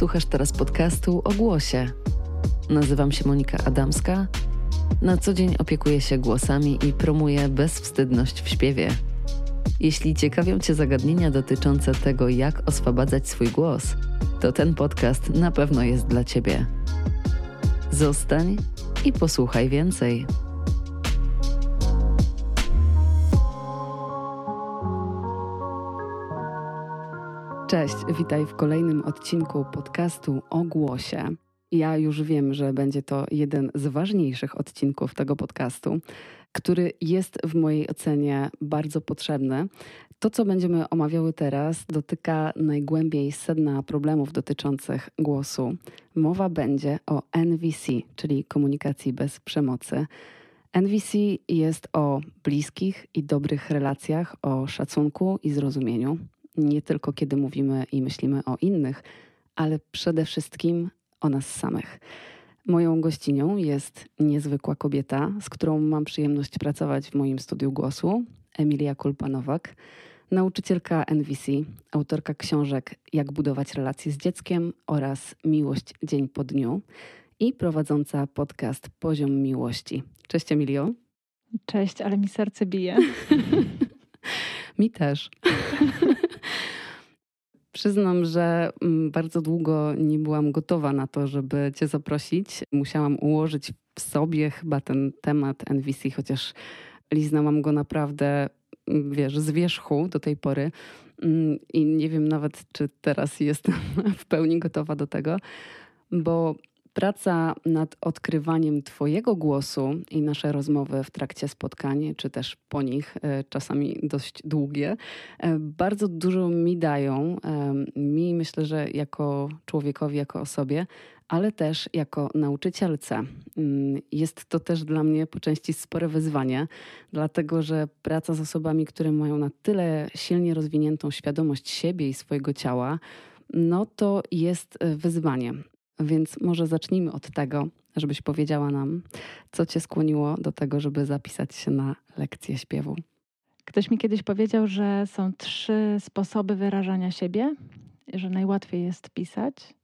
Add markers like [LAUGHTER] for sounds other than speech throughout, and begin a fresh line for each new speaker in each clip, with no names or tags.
Słuchasz teraz podcastu o głosie. Nazywam się Monika Adamska. Na co dzień opiekuję się głosami i promuję bezwstydność w śpiewie. Jeśli ciekawią Cię zagadnienia dotyczące tego, jak oswabadzać swój głos, to ten podcast na pewno jest dla Ciebie. Zostań i posłuchaj więcej. Cześć, witaj w kolejnym odcinku podcastu o głosie. Ja już wiem, że będzie to jeden z ważniejszych odcinków tego podcastu, który jest w mojej ocenie bardzo potrzebny. To, co będziemy omawiały teraz, dotyka najgłębiej sedna problemów dotyczących głosu. Mowa będzie o NVC, czyli komunikacji bez przemocy. NVC jest o bliskich i dobrych relacjach, o szacunku i zrozumieniu nie tylko kiedy mówimy i myślimy o innych, ale przede wszystkim o nas samych. Moją gościnią jest niezwykła kobieta, z którą mam przyjemność pracować w moim studiu głosu, Emilia Kulpanowak, nauczycielka NVC, autorka książek Jak budować relacje z dzieckiem oraz Miłość dzień po dniu i prowadząca podcast Poziom Miłości. Cześć Emilio.
Cześć, ale mi serce bije. [LAUGHS]
mi też. [LAUGHS] Przyznam, że mm, bardzo długo nie byłam gotowa na to, żeby Cię zaprosić. Musiałam ułożyć w sobie chyba ten temat NVC, chociaż liznałam go naprawdę, mm, wiesz, z wierzchu do tej pory. Mm, I nie wiem nawet, czy teraz jestem [LAUGHS] w pełni gotowa do tego, bo praca nad odkrywaniem Twojego głosu i nasze rozmowy w trakcie spotkań, czy też po nich, e, czasami dość długie, e, bardzo dużo mi dają. E, mi myślę, że jako człowiekowi, jako osobie, ale też jako nauczycielce. Mm, jest to też dla mnie po części spore wyzwanie, dlatego że praca z osobami, które mają na tyle silnie rozwiniętą świadomość siebie i swojego ciała, no to jest wyzwanie. Więc może zacznijmy od tego, żebyś powiedziała nam, co cię skłoniło do tego, żeby zapisać się na lekcję śpiewu.
Ktoś mi kiedyś powiedział, że są trzy sposoby wyrażania siebie, że najłatwiej jest pisać,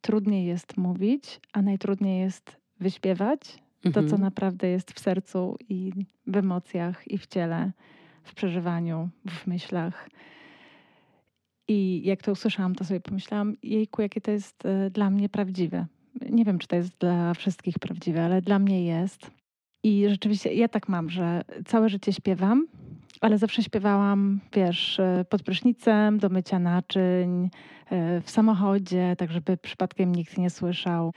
trudniej jest mówić, a najtrudniej jest wyśpiewać mhm. to, co mhm. naprawdę jest w sercu i w emocjach, i w ciele, w przeżywaniu, w myślach. I jak to usłyszałam, to sobie pomyślałam, jejku, jakie to jest e, dla mnie prawdziwe. Nie wiem, czy to jest dla wszystkich prawdziwe, ale dla mnie jest. I rzeczywiście ja tak mam, że całe życie śpiewam, ale zawsze śpiewałam, wiesz, e, pod prysznicem, do mycia naczyń, e, w samochodzie, tak żeby przypadkiem nikt nie słyszał.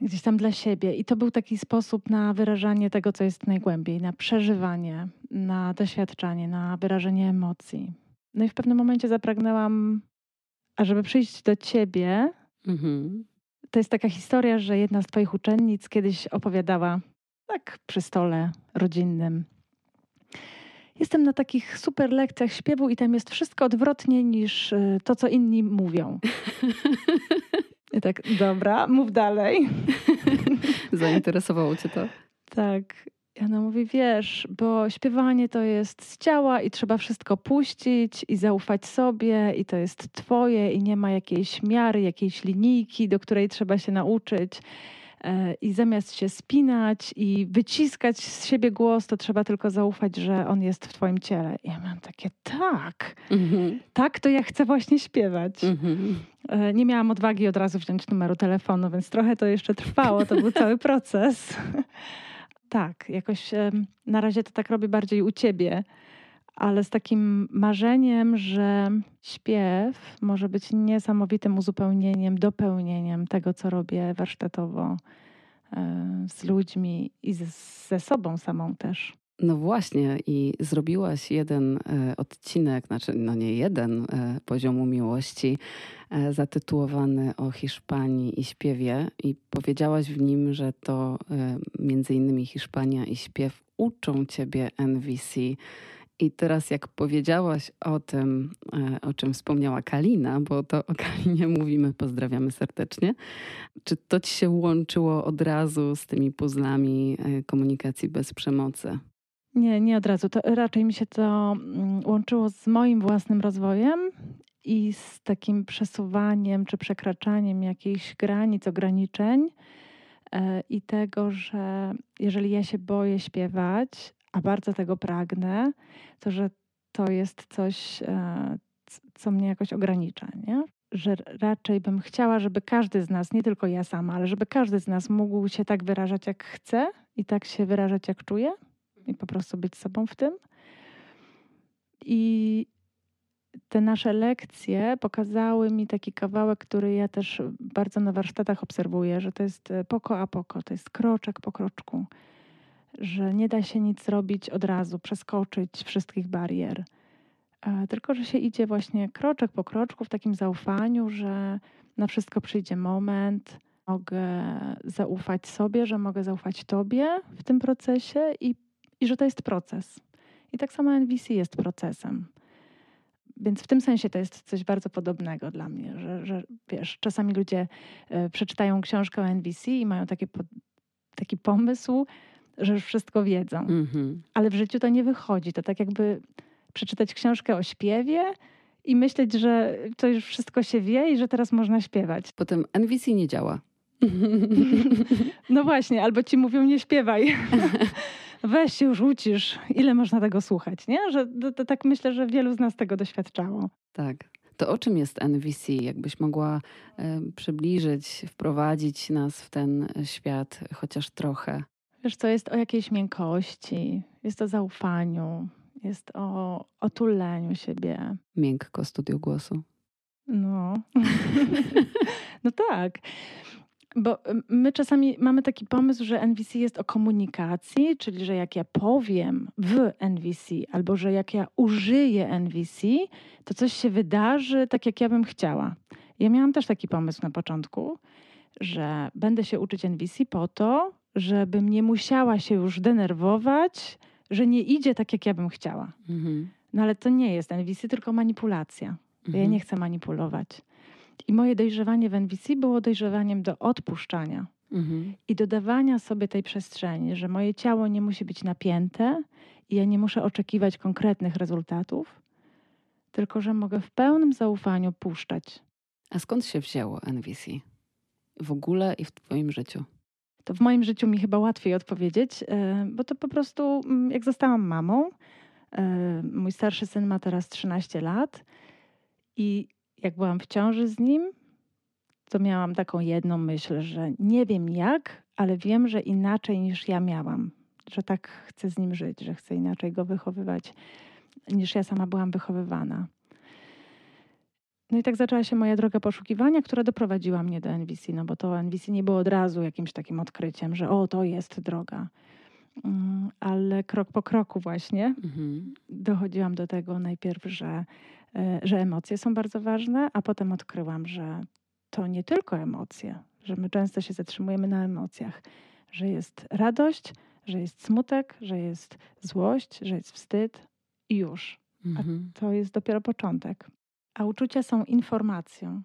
Gdzieś tam dla siebie. I to był taki sposób na wyrażanie tego, co jest najgłębiej, na przeżywanie, na doświadczanie, na wyrażenie emocji. No i w pewnym momencie zapragnęłam, ażeby przyjść do ciebie. Mhm. To jest taka historia, że jedna z twoich uczennic kiedyś opowiadała tak przy stole rodzinnym. Jestem na takich super lekcjach śpiewu i tam jest wszystko odwrotnie niż y, to, co inni mówią. I tak, dobra, mów dalej. [LAUGHS]
Zainteresowało cię to?
Tak. I ona mówi, wiesz, bo śpiewanie to jest z ciała i trzeba wszystko puścić i zaufać sobie i to jest twoje i nie ma jakiejś miary, jakiejś linijki, do której trzeba się nauczyć. E, I zamiast się spinać i wyciskać z siebie głos, to trzeba tylko zaufać, że on jest w Twoim ciele. I ja mam takie, tak, mm-hmm. tak, to ja chcę właśnie śpiewać. Mm-hmm. Nie miałam odwagi od razu wziąć numeru telefonu, więc trochę to jeszcze trwało. To był cały proces. [LAUGHS] Tak, jakoś na razie to tak robię bardziej u ciebie, ale z takim marzeniem, że śpiew może być niesamowitym uzupełnieniem, dopełnieniem tego, co robię warsztatowo z ludźmi i ze sobą samą też.
No właśnie, i zrobiłaś jeden e, odcinek, znaczy no nie jeden e, poziomu miłości, e, zatytułowany o Hiszpanii i śpiewie, i powiedziałaś w nim, że to między innymi Hiszpania i śpiew uczą ciebie NVC. I teraz, jak powiedziałaś o tym, o czym wspomniała Kalina, bo to o Kalinie mówimy, pozdrawiamy serdecznie, czy to ci się łączyło od razu z tymi puzzlami komunikacji bez przemocy?
Nie, nie od razu. To raczej mi się to mm, łączyło z moim własnym rozwojem i z takim przesuwaniem czy przekraczaniem jakichś granic, ograniczeń e, i tego, że jeżeli ja się boję śpiewać, a bardzo tego pragnę, to że to jest coś, e, co mnie jakoś ogranicza, nie? Że raczej bym chciała, żeby każdy z nas, nie tylko ja sama, ale żeby każdy z nas mógł się tak wyrażać, jak chce i tak się wyrażać, jak czuje i po prostu być sobą w tym. I te nasze lekcje pokazały mi taki kawałek, który ja też bardzo na warsztatach obserwuję, że to jest e, poko a poko, to jest kroczek po kroczku, że nie da się nic zrobić od razu, przeskoczyć wszystkich barier, e, tylko że się idzie właśnie kroczek po kroczku w takim zaufaniu, że na wszystko przyjdzie moment, mogę zaufać sobie, że mogę zaufać Tobie w tym procesie i, i że to jest proces. I tak samo NVC jest procesem. Więc w tym sensie to jest coś bardzo podobnego dla mnie, że, że wiesz, czasami ludzie y, przeczytają książkę o NVC i mają takie, po, taki pomysł, że już wszystko wiedzą. Mm -hmm. Ale w życiu to nie wychodzi. To tak jakby przeczytać książkę o śpiewie i myśleć, że to już wszystko się wie i że teraz można śpiewać.
Potem NVC nie działa. [LAUGHS]
No właśnie, albo ci mówią nie śpiewaj. [LAUGHS] weź się już ucisz, ile można tego słuchać, nie? Że to, to tak myślę, że wielu z nas tego doświadczało.
Tak. To o czym jest NVC? Jakbyś mogła y, przybliżyć, wprowadzić nas w ten świat chociaż trochę?
Wiesz, to jest o jakiejś miękkości, jest o zaufaniu, jest o otuleniu siebie.
Miękko studio głosu.
No. [LAUGHS] no tak. Bo my czasami mamy taki pomysł, że NVC jest o komunikacji, czyli że jak ja powiem w NVC albo że jak ja użyję NVC, to coś się wydarzy tak, jak ja bym chciała. Ja miałam też taki pomysł na początku, że będę się uczyć NVC po to, żebym nie musiała się już denerwować, że nie idzie tak, jak ja bym chciała. Mhm. No ale to nie jest NVC, tylko manipulacja. Mhm. Ja nie chcę manipulować. I moje dojrzewanie w NVC było dojrzewaniem do odpuszczania mhm. i dodawania sobie tej przestrzeni, że moje ciało nie musi być napięte i ja nie muszę oczekiwać konkretnych rezultatów, tylko że mogę w pełnym zaufaniu puszczać.
A skąd się wzięło NVC? W ogóle i w Twoim życiu?
To w moim życiu mi chyba łatwiej odpowiedzieć, e, bo to po prostu, mm, jak zostałam mamą, e, mój starszy syn ma teraz 13 lat i jak byłam w ciąży z nim, to miałam taką jedną myśl, że nie wiem jak, ale wiem, że inaczej niż ja miałam, że tak chcę z nim żyć, że chcę inaczej go wychowywać, niż ja sama byłam wychowywana. No i tak zaczęła się moja droga poszukiwania, która doprowadziła mnie do NVC, no bo to NVC nie było od razu jakimś takim odkryciem, że o, to jest droga. Mm, ale krok po kroku właśnie mhm. dochodziłam do tego najpierw, że że emocje są bardzo ważne, a potem odkryłam, że to nie tylko emocje, że my często się zatrzymujemy na emocjach, że jest radość, że jest smutek, że jest złość, że jest wstyd i już. Mhm. A to jest dopiero początek. A uczucia są informacją,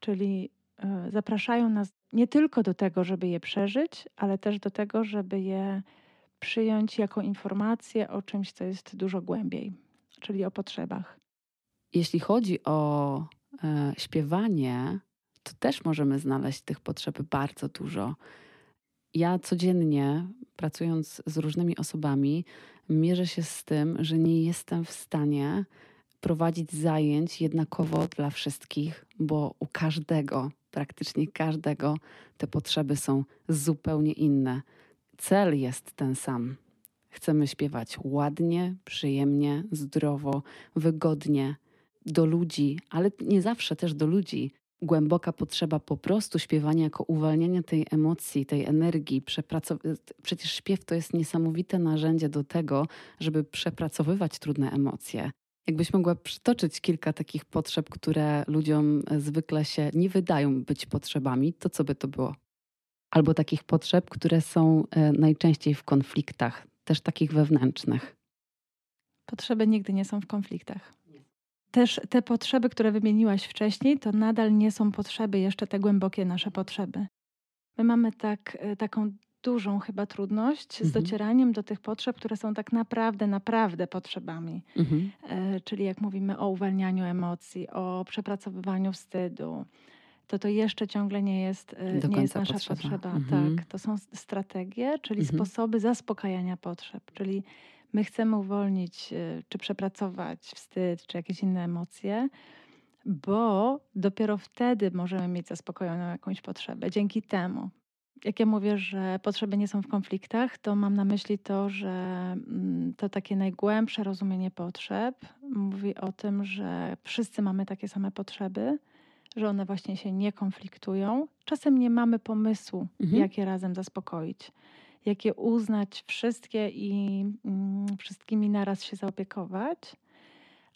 czyli e, zapraszają nas nie tylko do tego, żeby je przeżyć, ale też do tego, żeby je przyjąć jako informację o czymś, co jest dużo głębiej, czyli o potrzebach.
Jeśli chodzi o e, śpiewanie, to też możemy znaleźć tych potrzeb bardzo dużo. Ja codziennie, pracując z różnymi osobami, mierzę się z tym, że nie jestem w stanie prowadzić zajęć jednakowo dla wszystkich, bo u każdego, praktycznie każdego, te potrzeby są zupełnie inne. Cel jest ten sam. Chcemy śpiewać ładnie, przyjemnie, zdrowo, wygodnie, do ludzi, ale nie zawsze też do ludzi. Głęboka potrzeba po prostu śpiewania jako uwalniania tej emocji, tej energii. Przepracow- Przecież śpiew to jest niesamowite narzędzie do tego, żeby przepracowywać trudne emocje. Jakbyś mogła przytoczyć kilka takich potrzeb, które ludziom zwykle się nie wydają być potrzebami, to co by to było? Albo takich potrzeb, które są e, najczęściej w konfliktach, też takich wewnętrznych.
Potrzeby nigdy nie są w konfliktach też te potrzeby, które wymieniłaś wcześniej, to nadal nie są potrzeby, jeszcze te głębokie nasze potrzeby. My mamy tak, e, taką dużą chyba trudność mhm. z docieraniem do tych potrzeb, które są tak naprawdę, naprawdę potrzebami. Mhm. E, czyli jak mówimy o uwalnianiu emocji, o przepracowywaniu wstydu, to to jeszcze ciągle nie jest, e, nie jest nasza potrzeba. potrzeba. Mhm. Tak, to są strategie, czyli mhm. sposoby zaspokajania potrzeb. Czyli my chcemy uwolnić, e, czy przepracować wstyd, czy jakieś inne emocje, bo dopiero wtedy możemy mieć zaspokojoną jakąś potrzebę. Dzięki temu. Jak ja mówię, że potrzeby nie są w konfliktach, to mam na myśli to, że mm, to takie najgłębsze rozumienie potrzeb mówi o tym, że wszyscy mamy takie same potrzeby, że one właśnie się nie konfliktują. Czasem nie mamy pomysłu, mhm. jak je razem zaspokoić, jak je uznać wszystkie i mm, wszystkimi naraz się zaopiekować,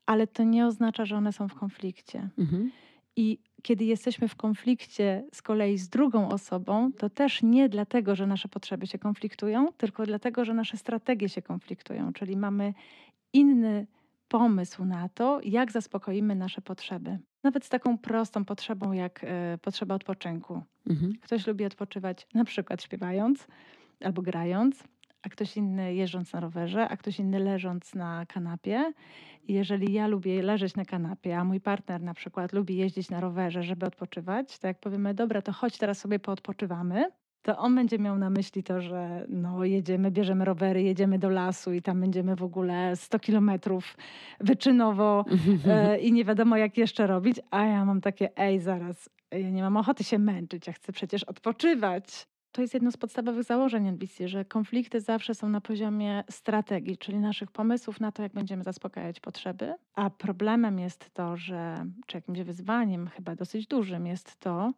ale to nie oznacza, że one są w konflikcie. Mhm. I kiedy jesteśmy w konflikcie z kolei z drugą osobą, to też nie dlatego, że nasze potrzeby się konfliktują, tylko dlatego, że nasze strategie się konfliktują, czyli mamy inny pomysł na to, jak zaspokoimy nasze potrzeby. Nawet z taką prostą potrzebą, jak y, potrzeba odpoczynku. Mhm. Ktoś lubi odpoczywać na przykład śpiewając albo grając, a ktoś inny jeżdżąc na rowerze, a ktoś inny leżąc na kanapie. I jeżeli ja lubię leżeć na kanapie, a mój partner na przykład lubi jeździć na rowerze, żeby odpoczywać, to jak powiemy, dobra, to chodź teraz sobie poodpoczywamy, to on będzie miał na myśli to, że no jedziemy, bierzemy rowery, jedziemy do lasu i tam będziemy w ogóle 100 kilometrów wyczynowo e, [LAUGHS] i nie wiadomo jak jeszcze robić, a ja mam takie, ej zaraz, ja nie mam ochoty się męczyć, ja chcę przecież odpoczywać. To jest jedno z podstawowych założeń NBC, że konflikty zawsze są na poziomie strategii, czyli naszych pomysłów na to, jak będziemy zaspokajać potrzeby. A problemem jest to, że, czy jakimś wyzwaniem, chyba dosyć dużym, jest to,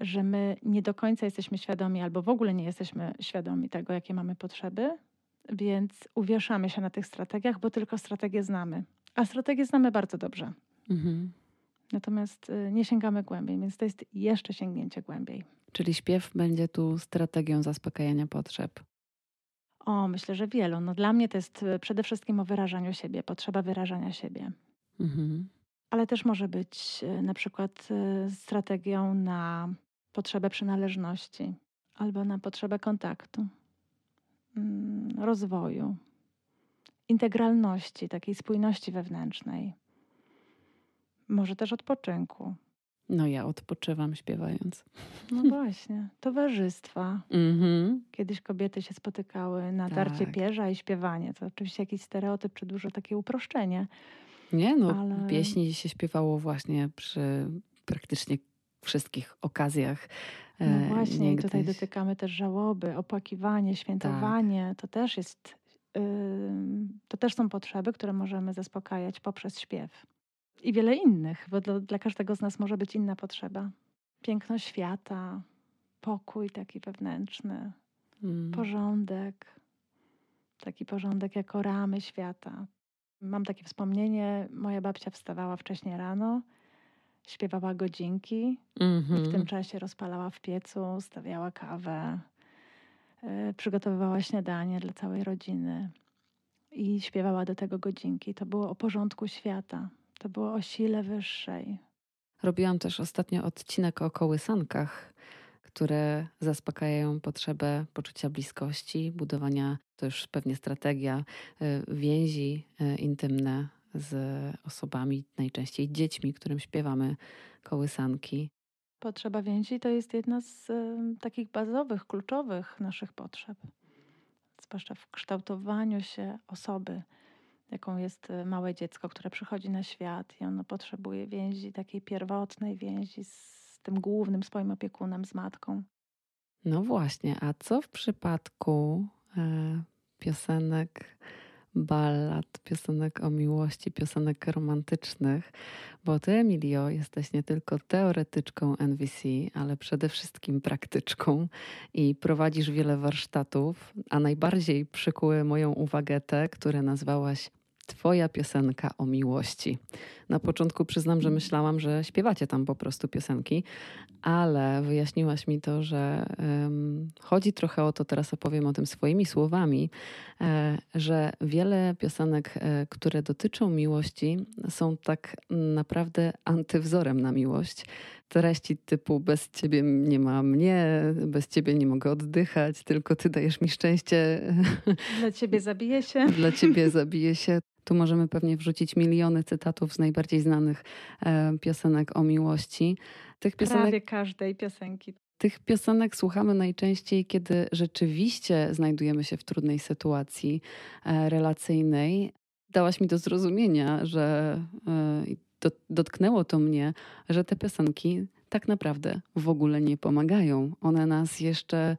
że my nie do końca jesteśmy świadomi, albo w ogóle nie jesteśmy świadomi tego, jakie mamy potrzeby, więc uwieszamy się na tych strategiach, bo tylko strategię znamy. A strategię znamy bardzo dobrze. Mhm. Natomiast y, nie sięgamy głębiej, więc to jest jeszcze sięgnięcie głębiej.
Czyli śpiew będzie tu strategią zaspokajania potrzeb.
O, myślę, że wielu. No dla mnie to jest y, przede wszystkim o wyrażaniu siebie, potrzeba wyrażania siebie. Mhm. Ale też może być y, na przykład strategią na potrzebę przynależności albo na potrzebę kontaktu, mm, rozwoju, integralności, takiej spójności wewnętrznej może też odpoczynku.
No ja odpoczywam śpiewając.
No [LAUGHS] właśnie, towarzystwa. Mm-hmm. Kiedyś kobiety się spotykały na tak. tarcie pierza i śpiewanie. To oczywiście jakiś stereotyp czy dużo takie uproszczenie.
Nie, no ale... pieśni się śpiewało właśnie przy praktycznie wszystkich okazjach.
No e, właśnie, niegdyś. tutaj dotykamy też żałoby, opłakiwanie, świętowanie. Tak. To też jest, yy, to też są potrzeby, które możemy zaspokajać poprzez śpiew i wiele innych, bo dla, dla każdego z nas może być inna potrzeba. Piękno świata, pokój taki wewnętrzny, mm. porządek, taki porządek jako ramy świata. Mam takie wspomnienie, moja babcia wstawała wcześniej rano, śpiewała godzinki mm -hmm. i w tym mhm. czasie rozpalała w piecu, stawiała kawę, yy, przygotowywała śniadanie dla całej rodziny i śpiewała do tego godzinki. To było o porządku świata. To było o sile wyższej.
Robiłam też ostatnio odcinek o kołysankach, które zaspokajają potrzebę poczucia bliskości, budowania, to już pewnie strategia, y, więzi y, intymne z osobami, najczęściej dziećmi, którym śpiewamy kołysanki.
Potrzeba więzi to jest jedna z y, takich bazowych, kluczowych naszych potrzeb, zwłaszcza w kształtowaniu się osoby jaką jest y, małe dziecko, które przychodzi na świat i ono potrzebuje więzi, takiej pierwotnej więzi z tym głównym swoim opiekunem, z matką.
No właśnie, a co w przypadku e, piosenek, ballad, piosenek o miłości, piosenek romantycznych? Bo ty, Emilio, jesteś nie tylko teoretyczką NVC, ale przede wszystkim praktyczką i prowadzisz wiele warsztatów, a najbardziej przykuły moją uwagę te, które nazwałaś Twoja piosenka o miłości. Na początku przyznam, że myślałam, że śpiewacie tam po prostu piosenki, ale wyjaśniłaś mi to, że um, chodzi trochę o to, teraz opowiem o tym swoimi słowami, e, że wiele piosenek, e, które dotyczą miłości, są tak naprawdę antywzorem na miłość. Treści typu bez ciebie nie ma mnie, bez ciebie nie mogę oddychać, tylko ty dajesz mi szczęście.
Dla ciebie zabije się. [LAUGHS]
Dla ciebie zabije się. Tu możemy pewnie wrzucić miliony cytatów z najbardziej znanych e, piosenek o miłości.
Tych piosenek, Prawie każdej piosenki.
Tych piosenek słuchamy najczęściej, kiedy rzeczywiście znajdujemy się w trudnej sytuacji e, relacyjnej. Dałaś mi do zrozumienia, że e, dotknęło to mnie, że te piosenki tak naprawdę w ogóle nie pomagają. One nas jeszcze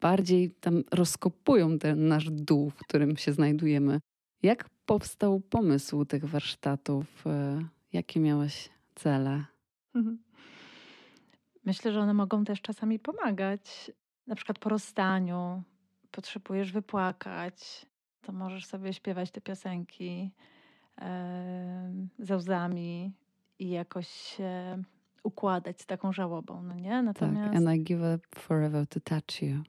bardziej tam rozkopują ten nasz dół, w którym się znajdujemy. Jak powstał pomysł tych warsztatów? E, jakie miałeś cele? Mhm.
Myślę, że one mogą też czasami pomagać. Na przykład po rozstaniu potrzebujesz wypłakać, to możesz sobie śpiewać te piosenki ze łzami i jakoś się układać z taką żałobą, no nie?
Natomiast... Tak, and I give up forever to touch you.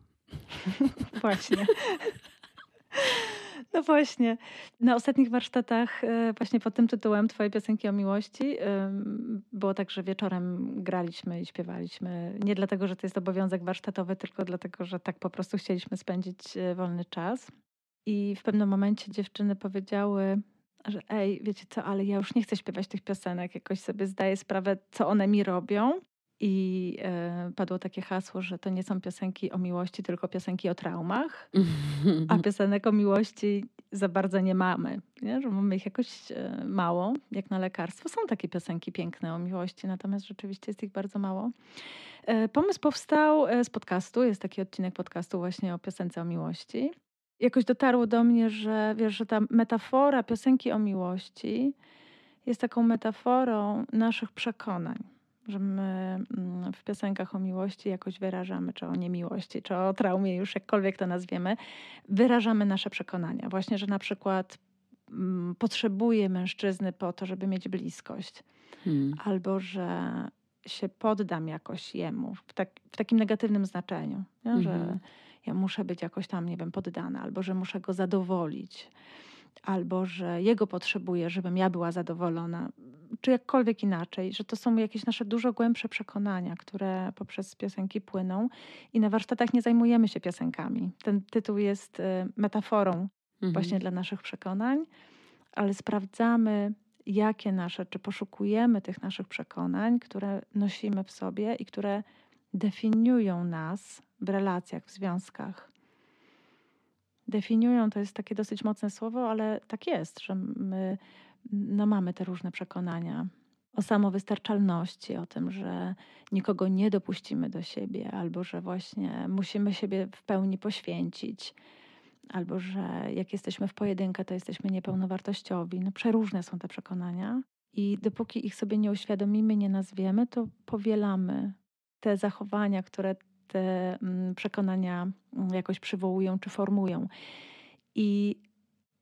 [LAUGHS]
Właśnie. No właśnie. Na ostatnich warsztatach e, właśnie pod tym tytułem Twoje piosenki o miłości było tak, że wieczorem graliśmy i śpiewaliśmy. Nie dlatego, że to jest obowiązek warsztatowy, tylko dlatego, że tak po prostu chcieliśmy spędzić e, wolny czas. I w pewnym momencie dziewczyny powiedziały, że ej, wiecie co, ale ja już nie chcę śpiewać tych piosenek, jakoś sobie zdaję sprawę, co one mi robią. I e, padło takie hasło, że to nie są piosenki o miłości, tylko piosenki o traumach, a [LAUGHS] piosenek o miłości za bardzo nie mamy, nie? że mamy ich jakoś e, mało, jak na lekarstwo. Są takie piosenki piękne o miłości, natomiast rzeczywiście jest ich bardzo mało. E, pomysł powstał z podcastu, jest taki odcinek podcastu właśnie o piosence o miłości jakoś dotarło do mnie, że wiesz, że ta metafora piosenki o miłości jest taką metaforą naszych przekonań. Że my mm, w piosenkach o miłości jakoś wyrażamy, czy o niemiłości, czy o traumie, już jakkolwiek to nazwiemy, wyrażamy nasze przekonania. Właśnie, że na przykład mm, potrzebuję mężczyzny po to, żeby mieć bliskość, hmm. albo że się poddam jakoś jemu w, tak, w takim negatywnym znaczeniu, nie? że mhm ja muszę być jakoś tam, nie wiem, poddana, albo że muszę go zadowolić, albo że jego potrzebuję, żebym ja była zadowolona, czy jakkolwiek inaczej, że to są jakieś nasze dużo głębsze przekonania, które poprzez piosenki płyną i na warsztatach nie zajmujemy się piosenkami. Ten tytuł jest y, metaforą mhm. właśnie dla naszych przekonań, ale sprawdzamy, jakie nasze, czy poszukujemy tych naszych przekonań, które nosimy w sobie i które definiują nas w relacjach, w związkach. Definiują to jest takie dosyć mocne słowo, ale tak jest, że my no, mamy te różne przekonania o samowystarczalności, o tym, że nikogo nie dopuścimy do siebie, albo że właśnie musimy siebie w pełni poświęcić, albo że jak jesteśmy w pojedynkę, to jesteśmy niepełnowartościowi. No, przeróżne są te przekonania. I dopóki ich sobie nie uświadomimy, nie nazwiemy, to powielamy te zachowania, które te mm, przekonania mm, jakoś przywołują czy formują. I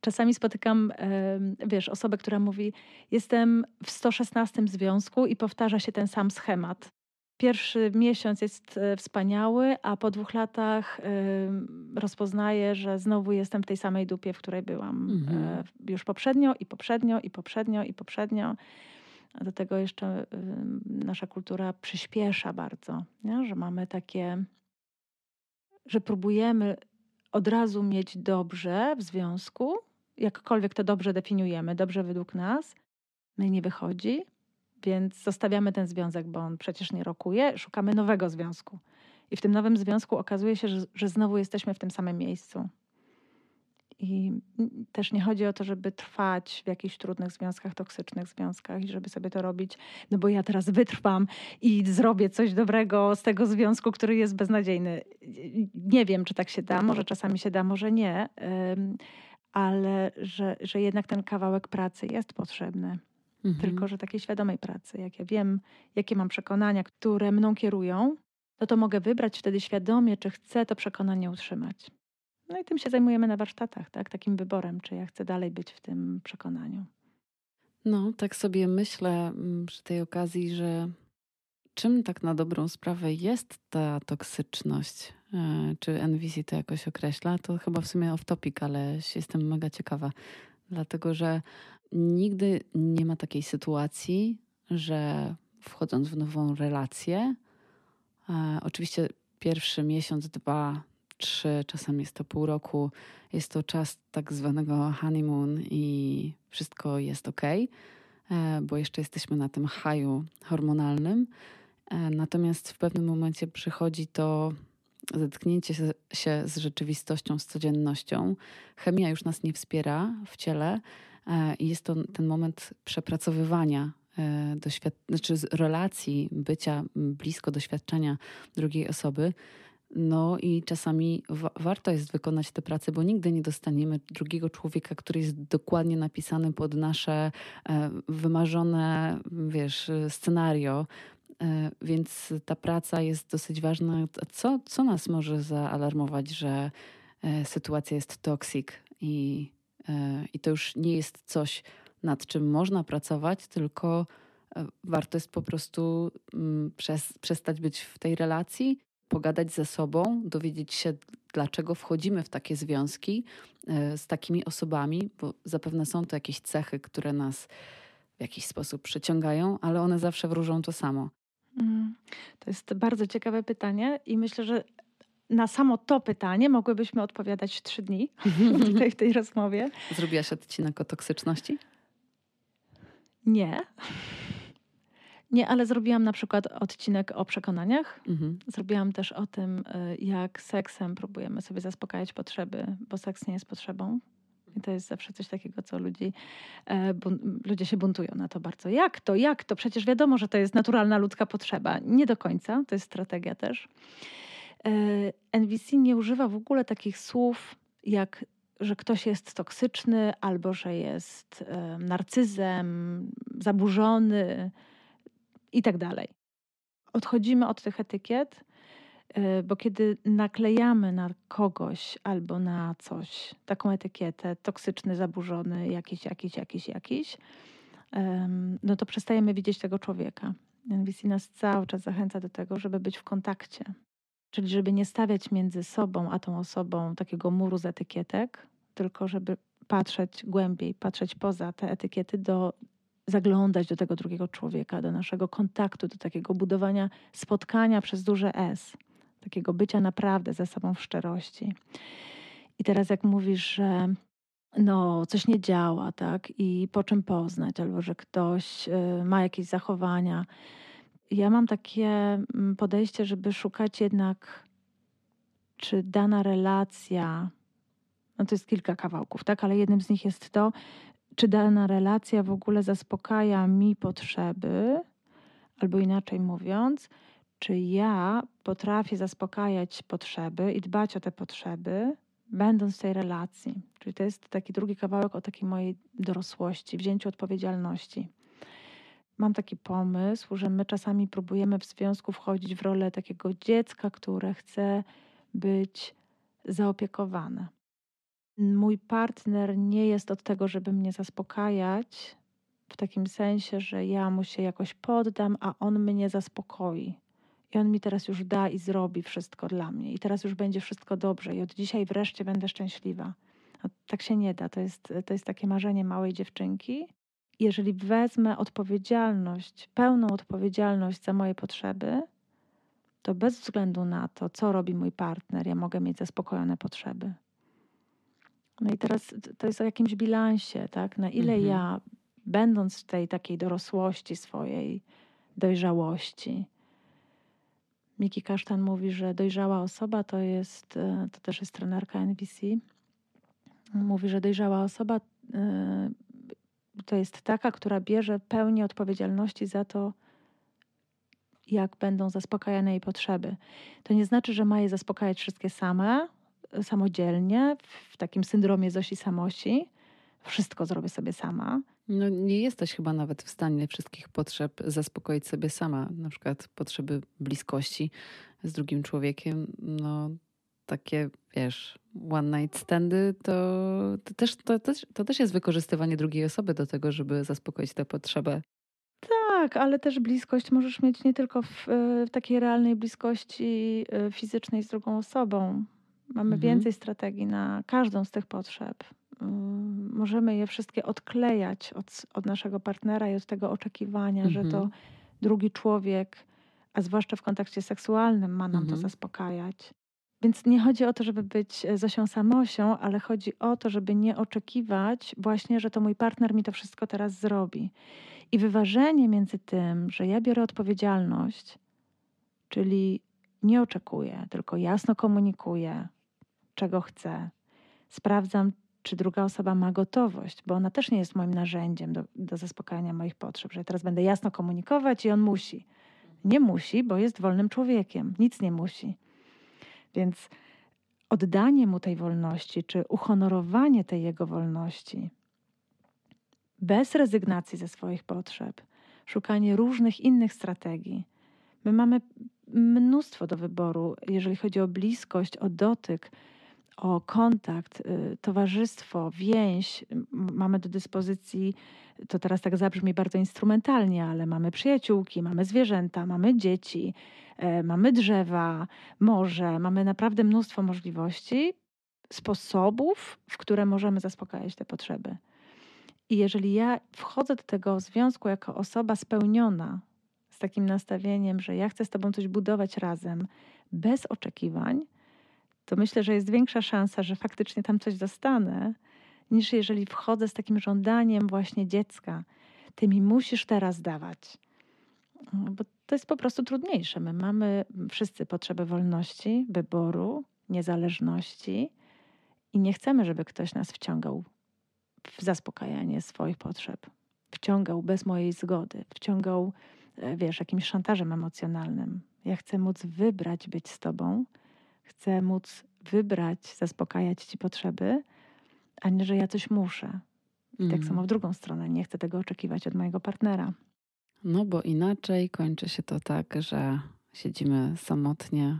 czasami spotykam, wiesz, osobę, która mówi: Jestem w 116 związku i powtarza się ten sam schemat. Pierwszy miesiąc jest e, wspaniały, a po dwóch latach rozpoznaję, że znowu jestem w tej samej dupie, w której byłam mhm. E, już poprzednio i poprzednio i poprzednio i poprzednio. Do tego jeszcze nasza kultura przyspiesza bardzo, nie? że mamy takie, że próbujemy od razu mieć dobrze w związku, jakkolwiek to dobrze definiujemy, dobrze według nas, no i nie wychodzi, więc zostawiamy ten związek, bo on przecież nie rokuje, szukamy nowego związku. I w tym nowym związku okazuje się, że, że znowu jesteśmy w tym samym miejscu. I też nie chodzi o to, żeby trwać w jakichś trudnych związkach, toksycznych związkach i żeby sobie to robić, no bo ja teraz wytrwam i zrobię coś dobrego z tego związku, który jest beznadziejny. Nie wiem, czy tak się da, może czasami się da, może nie, ale że, że jednak ten kawałek pracy jest potrzebny. Mhm. Tylko, że takiej świadomej pracy, jak ja wiem, jakie mam przekonania, które mną kierują, no to mogę wybrać wtedy świadomie, czy chcę to przekonanie utrzymać. No i tym się zajmujemy na warsztatach, tak? takim wyborem, czy ja chcę dalej być w tym przekonaniu.
No, tak sobie myślę mm, przy tej okazji, że czym tak na dobrą sprawę jest ta toksyczność? E, czy NVC to jakoś określa? To chyba w sumie off topic, ale jestem mega ciekawa, dlatego że nigdy nie ma takiej sytuacji, że wchodząc w nową relację. E, oczywiście pierwszy miesiąc, dwa, trzy, czasem jest to pół roku, jest to czas tak zwanego honeymoon i wszystko jest ok, e, bo jeszcze jesteśmy na tym haju hormonalnym. E, natomiast w pewnym momencie przychodzi to zetknięcie się z rzeczywistością, z codziennością. Chemia już nas nie wspiera w ciele e, i jest to ten moment przepracowywania doświad- znaczy relacji, bycia blisko doświadczenia drugiej osoby. No i czasami wa warto jest wykonać tę pracę, bo nigdy nie dostaniemy drugiego człowieka, który jest dokładnie napisany pod nasze e, wymarzone, wiesz, scenario. E, więc ta praca jest dosyć ważna. Co, co nas może zaalarmować, że e, sytuacja jest toksik i, e, i to już nie jest coś, nad czym można pracować, tylko e, warto jest po prostu mm, przestać być w tej relacji pogadać ze sobą, dowiedzieć się, dlaczego wchodzimy w takie związki e, z takimi osobami, bo zapewne są to jakieś cechy, które nas w jakiś sposób przyciągają, ale one zawsze wróżą to samo. Mm,
to jest bardzo ciekawe pytanie i myślę, że na samo to pytanie mogłybyśmy odpowiadać trzy dni [LAUGHS] tutaj w tej rozmowie.
Zrobiłaś odcinek o toksyczności?
Nie. Nie, ale zrobiłam na przykład odcinek o przekonaniach. Mhm. Zrobiłam też o tym, y, jak seksem próbujemy sobie zaspokajać potrzeby, bo seks nie jest potrzebą. I to jest zawsze coś takiego, co ludzi, e, ludzie się buntują na to bardzo. Jak to? Jak to? Przecież wiadomo, że to jest naturalna ludzka potrzeba. Nie do końca, to jest strategia też. E, NVC nie używa w ogóle takich słów jak że ktoś jest toksyczny albo że jest e, narcyzem, zaburzony, i tak dalej. Odchodzimy od tych etykiet, y, bo kiedy naklejamy na kogoś albo na coś taką etykietę toksyczny, zaburzony, jakiś, jakiś, jakiś, jakiś, no to przestajemy widzieć tego człowieka. NVC nas cały czas zachęca do tego, żeby być w kontakcie. Czyli żeby nie stawiać między sobą a tą osobą takiego muru z etykietek, tylko żeby patrzeć głębiej, patrzeć poza te etykiety do zaglądać do tego drugiego człowieka, do naszego kontaktu, do takiego budowania spotkania przez duże S, takiego bycia naprawdę ze sobą w szczerości. I teraz, jak mówisz, że no, coś nie działa, tak, i po czym poznać, albo że ktoś y, ma jakieś zachowania. Ja mam takie mm, podejście, żeby szukać jednak, czy dana relacja, no to jest kilka kawałków, tak, ale jednym z nich jest to, czy dana relacja w ogóle zaspokaja mi potrzeby, albo inaczej mówiąc, czy ja potrafię zaspokajać potrzeby i dbać o te potrzeby, będąc w tej relacji. Czyli to jest taki drugi kawałek o takiej mojej dorosłości, wzięciu odpowiedzialności. Mam taki pomysł, że my czasami próbujemy w związku wchodzić w rolę takiego dziecka, które chce być zaopiekowane mój partner nie jest od tego, żeby mnie zaspokajać, w takim sensie, że ja mu się jakoś poddam, a on mnie zaspokoi. I on mi teraz już da i zrobi wszystko dla mnie. I teraz już będzie wszystko dobrze. I od dzisiaj wreszcie będę szczęśliwa. Tak się nie da. To jest, to jest takie marzenie małej dziewczynki. Jeżeli wezmę odpowiedzialność, pełną odpowiedzialność za moje potrzeby, to bez względu na to, co robi mój partner, ja mogę mieć zaspokojone potrzeby. No i teraz to jest o jakimś bilansie, tak? Na ile mhm. ja, będąc w tej takiej dorosłości swojej, dojrzałości, Miki Kasztan mówi, że dojrzała osoba to jest, e, to też jest trenerka NVC, mówi, że dojrzała osoba e, to jest taka, która bierze pełnię odpowiedzialności za to, jak będą zaspokajane jej potrzeby. To nie znaczy, że ma je zaspokajać wszystkie same, samodzielnie, w takim syndromie Zosi Samosi. Wszystko zrobię sobie sama.
No, nie jesteś chyba nawet w stanie wszystkich potrzeb zaspokoić sobie sama. Na przykład potrzeby bliskości z drugim człowiekiem. No, takie, wiesz, one night standy, to, to, też, to, to, to też jest wykorzystywanie drugiej osoby do tego, żeby zaspokoić tę potrzebę.
Tak, ale też bliskość możesz mieć nie tylko w, w takiej realnej bliskości e, fizycznej z drugą osobą. Mamy mhm. więcej strategii na każdą z tych potrzeb. Mm, możemy je wszystkie odklejać od, od naszego partnera i od tego oczekiwania, mhm. że to mhm. drugi człowiek, a zwłaszcza w kontekście seksualnym, ma nam
Mhm.
to zaspokajać. Więc nie chodzi o to, żeby być e, Zosią Samosią, ale chodzi o to, żeby nie oczekiwać właśnie, że to mój partner mi to wszystko teraz zrobi. I wyważenie między tym, że ja biorę odpowiedzialność, czyli nie oczekuję, tylko jasno komunikuję, czego chcę. Sprawdzam, czy druga osoba ma gotowość, bo ona też nie jest moim narzędziem do, do zaspokajania moich potrzeb, że teraz będę jasno komunikować i on musi. Nie musi, bo jest wolnym człowiekiem, nic nie musi. Więc oddanie mu tej wolności, czy uhonorowanie tej jego wolności, bez rezygnacji ze swoich potrzeb, szukanie różnych innych strategii. My mamy mnóstwo do wyboru, jeżeli chodzi o bliskość, o dotyk, o kontakt, y, towarzystwo, więź. Mamy do dyspozycji, to teraz tak zabrzmi bardzo instrumentalnie, ale mamy przyjaciółki, mamy zwierzęta, mamy dzieci, e, mamy drzewa, morze, mamy naprawdę mnóstwo możliwości, sposobów, w które możemy zaspokajać te potrzeby. I jeżeli ja wchodzę do tego związku jako osoba spełniona, z takim nastawieniem, że ja chcę z Tobą coś budować razem, bez oczekiwań, to myślę, że jest większa szansa, że faktycznie tam coś dostanę, niż jeżeli wchodzę z takim żądaniem właśnie dziecka. Ty mi musisz teraz dawać. No, Bo to jest po prostu trudniejsze. My mamy wszyscy potrzebę wolności, wyboru, niezależności i nie chcemy, żeby ktoś nas wciągał w zaspokajanie swoich potrzeb. Wciągał bez mojej zgody, wciągał, e, wiesz, jakimś szantażem emocjonalnym. Ja chcę móc wybrać być z tobą, chcę móc wybrać, zaspokajać ci potrzeby, a nie, że ja coś muszę. I tak
Mhm.
samo w drugą stronę, nie chcę tego oczekiwać od mojego partnera.
No bo inaczej kończy się to tak, że siedzimy samotnie,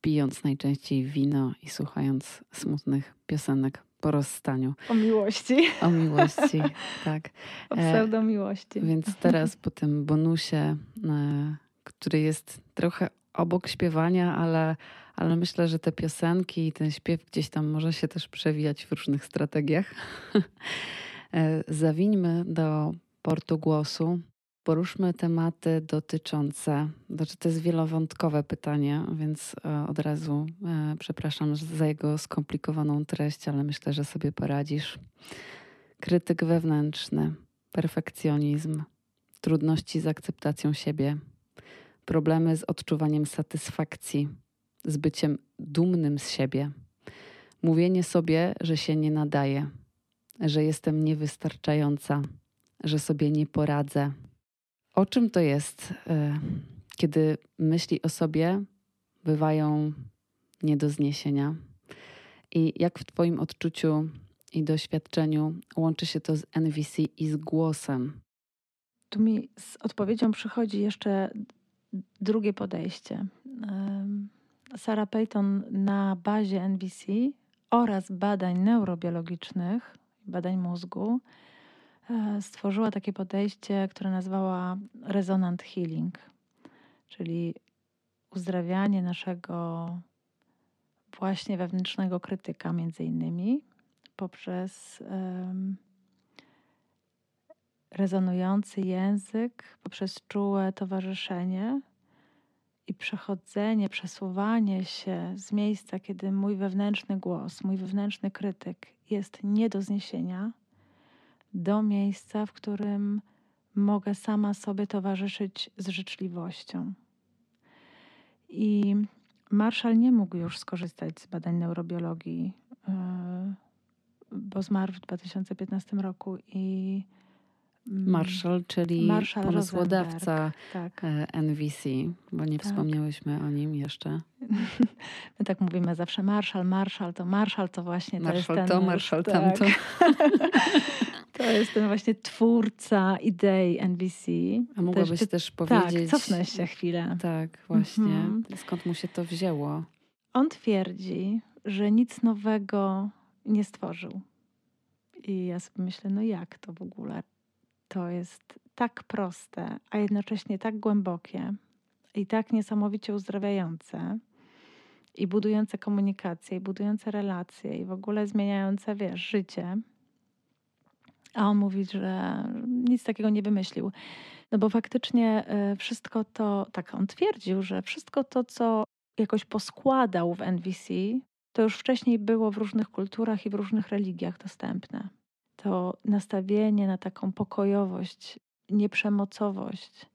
pijąc najczęściej wino i słuchając smutnych piosenek po rozstaniu.
O miłości,
O miłości, [LAUGHS] tak.
o
E,
pseudomiłości.
Więc teraz po tym bonusie, e, który jest trochę obok śpiewania, ale, ale myślę, że te piosenki i ten śpiew gdzieś tam może się też przewijać w różnych strategiach. [LAUGHS] E, Zawińmy do portu głosu. Poruszmy tematy dotyczące, znaczy to jest wielowątkowe pytanie, więc e, od razu e, przepraszam za jego skomplikowaną treść, ale myślę, że sobie poradzisz. Krytyk wewnętrzny, perfekcjonizm, trudności z akceptacją siebie, problemy z odczuwaniem satysfakcji, z byciem dumnym z siebie, mówienie sobie, że się nie nadaje, że jestem niewystarczająca, że sobie nie poradzę. O czym to jest, y, kiedy myśli o sobie bywają nie do zniesienia? I jak w Twoim odczuciu i doświadczeniu łączy się to z NVC i z głosem?
Tu mi z odpowiedzią przychodzi jeszcze drugie podejście. Em, Sarah Payton na bazie NVC oraz badań neurobiologicznych, badań mózgu, e, stworzyła takie podejście, które nazwała resonant healing, czyli uzdrawianie naszego właśnie wewnętrznego krytyka, między innymi poprzez rezonujący język, poprzez czułe towarzyszenie i przechodzenie, przesuwanie się z miejsca, kiedy mój wewnętrzny głos, mój wewnętrzny krytyk jest nie do zniesienia, do miejsca, w którym mogę sama sobie towarzyszyć z życzliwością. I Marshall nie mógł już skorzystać z badań neurobiologii, yy, bo zmarł w 2015 roku i
Marshall, czyli
Marshall
pomysłodawca
tak.
e, NVC, bo nie
Tak.
wspomniałyśmy o nim jeszcze. [LAUGHS]
My tak mówimy zawsze Marshall, Marshall, to Marshall to właśnie to jest
Marshall
ten...
to, Marshall
tak.
tamto. [LAUGHS]
To jest ten właśnie twórca idei NBC.
A mogłabyś
Też-
też
Tak,
powiedzieć...
cofnę się chwilę.
Tak, właśnie.
Mhm.
Skąd mu się to wzięło?
On twierdzi, że nic nowego nie stworzył. I ja sobie myślę, no jak to w ogóle? To jest tak proste, a jednocześnie tak głębokie i tak niesamowicie uzdrawiające i budujące komunikację, i budujące relacje, i w ogóle zmieniające, wiesz, życie. A on mówi, że nic takiego nie wymyślił. No bo faktycznie e, wszystko to, tak on twierdził, że wszystko to, co jakoś poskładał w NVC, to już wcześniej było w różnych kulturach i w różnych religiach dostępne. To nastawienie na taką pokojowość, nieprzemocowość,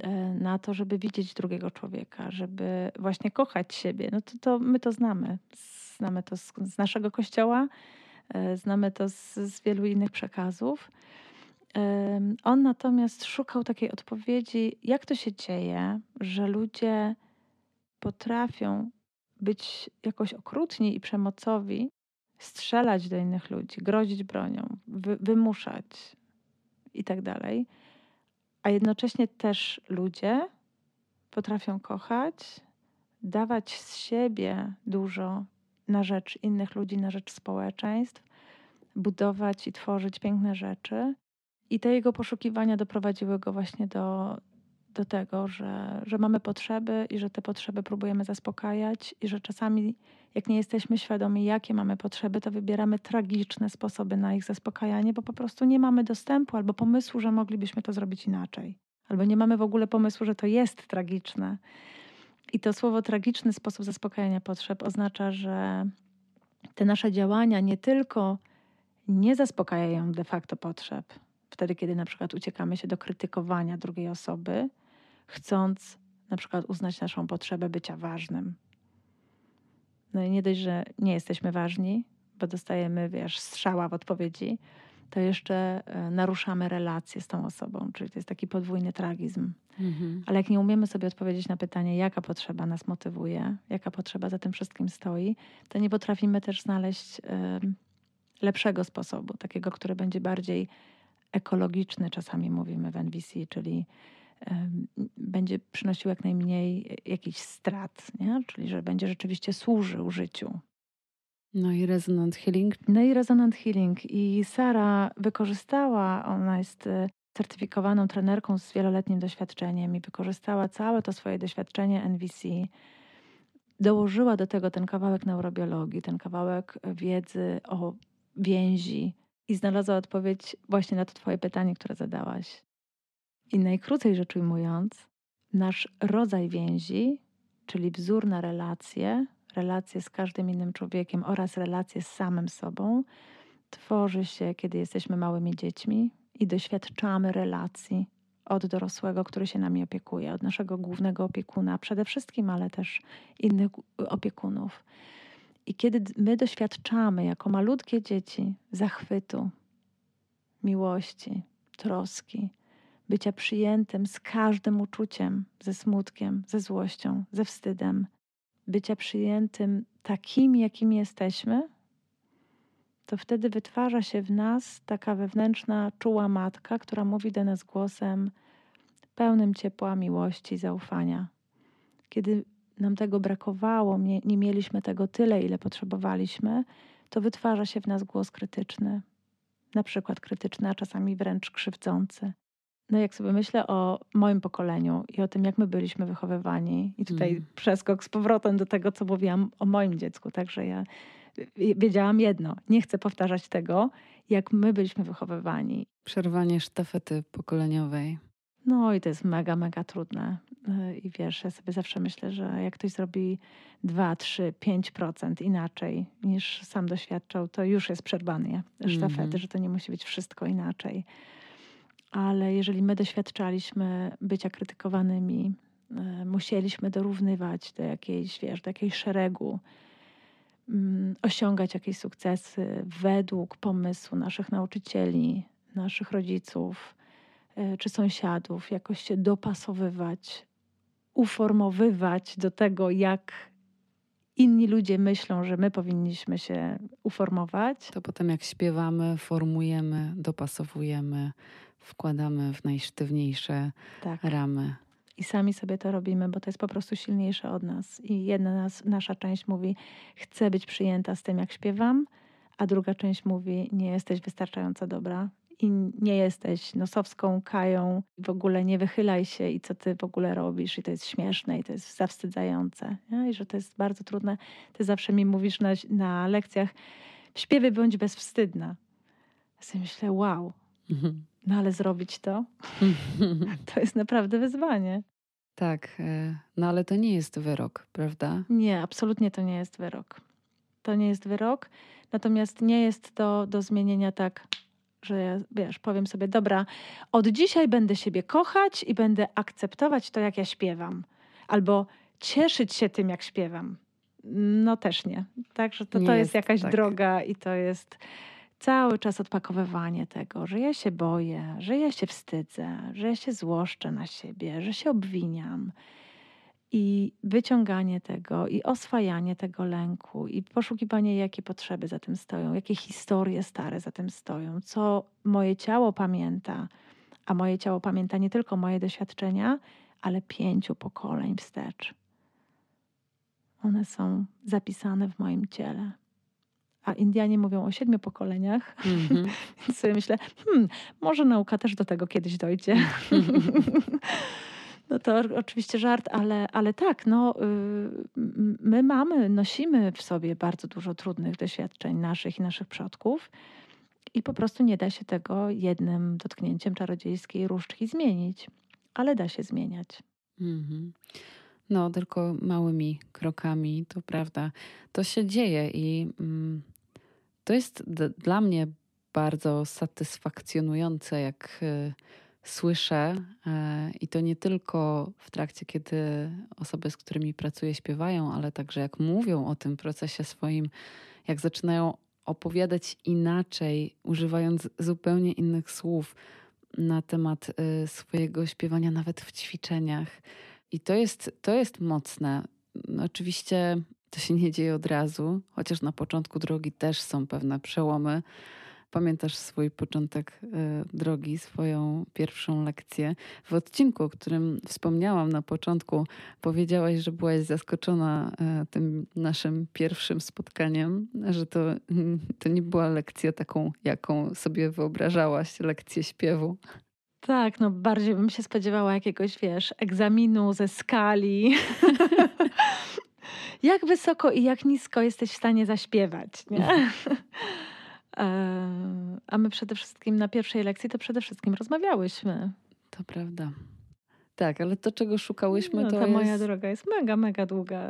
e, na to, żeby widzieć drugiego człowieka, żeby właśnie kochać siebie, no to, to my to znamy. Znamy to z, z naszego kościoła, e, znamy to z, z wielu innych przekazów. On natomiast szukał takiej odpowiedzi, jak to się dzieje, że ludzie potrafią być jakoś okrutni i przemocowi, strzelać do innych ludzi, grozić bronią, wy, wymuszać i tak dalej, a jednocześnie też ludzie potrafią kochać, dawać z siebie dużo na rzecz innych ludzi, na rzecz społeczeństw, budować i tworzyć piękne rzeczy. I te jego poszukiwania doprowadziły go właśnie do, do tego, że, że mamy potrzeby i że te potrzeby próbujemy zaspokajać, i że czasami, jak nie jesteśmy świadomi, jakie mamy potrzeby, to wybieramy tragiczne sposoby na ich zaspokajanie, bo po prostu nie mamy dostępu albo pomysłu, że moglibyśmy to zrobić inaczej, albo nie mamy w ogóle pomysłu, że to jest tragiczne. I to słowo tragiczny sposób zaspokajania potrzeb oznacza, że te nasze działania nie tylko nie zaspokajają de facto potrzeb, wtedy, kiedy na przykład uciekamy się do krytykowania drugiej osoby, chcąc na przykład uznać naszą potrzebę bycia ważnym. No i nie dość, że nie jesteśmy ważni, bo dostajemy, wiesz, strzała w odpowiedzi, to jeszcze e, naruszamy relacje z tą osobą, czyli to jest taki podwójny tragizm. Mhm. Ale jak nie umiemy sobie odpowiedzieć na pytanie, jaka potrzeba nas motywuje, jaka potrzeba za tym wszystkim stoi, to nie potrafimy też znaleźć y, lepszego sposobu, takiego, który będzie bardziej ekologiczny, czasami mówimy w NVC, czyli będzie przynosił jak najmniej jakichś strat, nie? czyli że będzie rzeczywiście służył życiu.
No i resonant healing.
No i resonant healing. I Sara wykorzystała, ona jest e, certyfikowaną trenerką z wieloletnim doświadczeniem i wykorzystała całe to swoje doświadczenie NVC. Dołożyła do tego ten kawałek neurobiologii, ten kawałek wiedzy o więzi i znalazła odpowiedź właśnie na to Twoje pytanie, które zadałaś. I najkrócej rzecz ujmując, nasz rodzaj więzi, czyli wzór na relacje, relacje z każdym innym człowiekiem oraz relacje z samym sobą, tworzy się, kiedy jesteśmy małymi dziećmi i doświadczamy relacji od dorosłego, który się nami opiekuje, od naszego głównego opiekuna przede wszystkim, ale też innych opiekunów. I kiedy my doświadczamy jako malutkie dzieci zachwytu, miłości, troski, bycia przyjętym z każdym uczuciem, ze smutkiem, ze złością, ze wstydem, bycia przyjętym takim, jakim jesteśmy, to wtedy wytwarza się w nas taka wewnętrzna, czuła matka, która mówi do nas głosem pełnym ciepła, miłości, zaufania. Kiedy nam tego brakowało, nie, nie mieliśmy tego tyle, ile potrzebowaliśmy, to wytwarza się w nas głos krytyczny, na przykład krytyczny, a czasami wręcz krzywdzący. No jak sobie myślę o moim pokoleniu i o tym, jak my byliśmy wychowywani, i tutaj mm. przeskok z powrotem do tego, co mówiłam o moim dziecku, także ja wiedziałam jedno, nie chcę powtarzać tego, jak my byliśmy wychowywani.
Przerwanie sztafety pokoleniowej.
No i to jest mega, mega trudne. Y, I wiesz, ja sobie zawsze myślę, że jak ktoś zrobi 2, 3, 5% inaczej niż sam doświadczał, to już jest przerwanie sztafety, mm -hmm. że to nie musi być wszystko inaczej. Ale jeżeli my doświadczaliśmy bycia krytykowanymi, y, musieliśmy dorównywać do jakiejś, wiesz, do jakiejś szeregu, mm, osiągać jakieś sukcesy według pomysłu naszych nauczycieli, naszych rodziców, czy sąsiadów, jakoś się dopasowywać uformowywać do tego, jak inni ludzie myślą, że my powinniśmy się uformować.
To potem jak śpiewamy, formujemy, dopasowujemy, wkładamy w najsztywniejsze tak. ramy.
I sami sobie to robimy, bo to jest po prostu silniejsze od nas. I jedna nas, nasza część mówi, chcę być przyjęta z tym, jak śpiewam, a druga część mówi, nie jesteś wystarczająco dobra, i nie jesteś nosowską kają, w ogóle nie wychylaj się i co ty w ogóle robisz i to jest śmieszne i to jest zawstydzające. Nie? I że to jest bardzo trudne. Ty zawsze mi mówisz na, na lekcjach, w śpiewie bądź bezwstydna. Ja sobie myślę, wow, No ale zrobić to, [LAUGHS] to jest naprawdę wyzwanie.
Tak, e, no ale to nie jest wyrok, prawda?
Nie, absolutnie to nie jest wyrok. To nie jest wyrok, natomiast nie jest to do zmienienia tak, że wiesz, powiem sobie, dobra, od dzisiaj będę siebie kochać i będę akceptować to, jak ja śpiewam. Albo cieszyć się tym, jak śpiewam. No też nie. Także to, to jest, jest jakaś tak. droga i to jest cały czas odpakowywanie tego, że ja się boję, że ja się wstydzę, że ja się złoszczę na siebie, że się obwiniam. I wyciąganie tego, i oswajanie tego lęku, i poszukiwanie, jakie potrzeby za tym stoją, jakie historie stare za tym stoją, co moje ciało pamięta. A moje ciało pamięta nie tylko moje doświadczenia, ale pięciu pokoleń wstecz. One są zapisane w moim ciele a Indianie mówią o siedmiu pokoleniach. Mm-hmm. [LAUGHS] Więc sobie myślę, hmm, może nauka też do tego kiedyś dojdzie. [LAUGHS] no to oczywiście żart, ale, ale tak, no, y, my mamy, nosimy w sobie bardzo dużo trudnych doświadczeń naszych i naszych przodków. I po prostu nie da się tego jednym dotknięciem czarodziejskiej różdżki zmienić, ale da się zmieniać. Mm-hmm.
No, tylko małymi krokami, to prawda. To się dzieje i mm, to jest dla mnie bardzo satysfakcjonujące, jak y, słyszę, y, i to nie tylko w trakcie, kiedy osoby, z którymi pracuję, śpiewają, ale także jak mówią o tym procesie swoim, jak zaczynają opowiadać inaczej, używając zupełnie innych słów na temat y, swojego śpiewania, nawet w ćwiczeniach. I to jest, to jest mocne. Oczywiście to się nie dzieje od razu, chociaż na początku drogi też są pewne przełomy. Pamiętasz swój początek y, drogi, swoją pierwszą lekcję. W odcinku, o którym wspomniałam na początku, powiedziałaś, że byłaś zaskoczona y, tym naszym pierwszym spotkaniem, że to, [LAUGHS] to nie była lekcja taką, jaką sobie wyobrażałaś, lekcję śpiewu.
Tak, no bardziej bym się spodziewała jakiegoś, wiesz, egzaminu ze skali. [LAUGHS] [LAUGHS] jak wysoko i jak nisko jesteś w stanie zaśpiewać, nie? E, a my przede wszystkim na pierwszej lekcji to przede wszystkim rozmawiałyśmy.
To prawda. Tak, ale to, czego szukałyśmy, no,
to
ta jest...
moja droga jest mega, mega długa.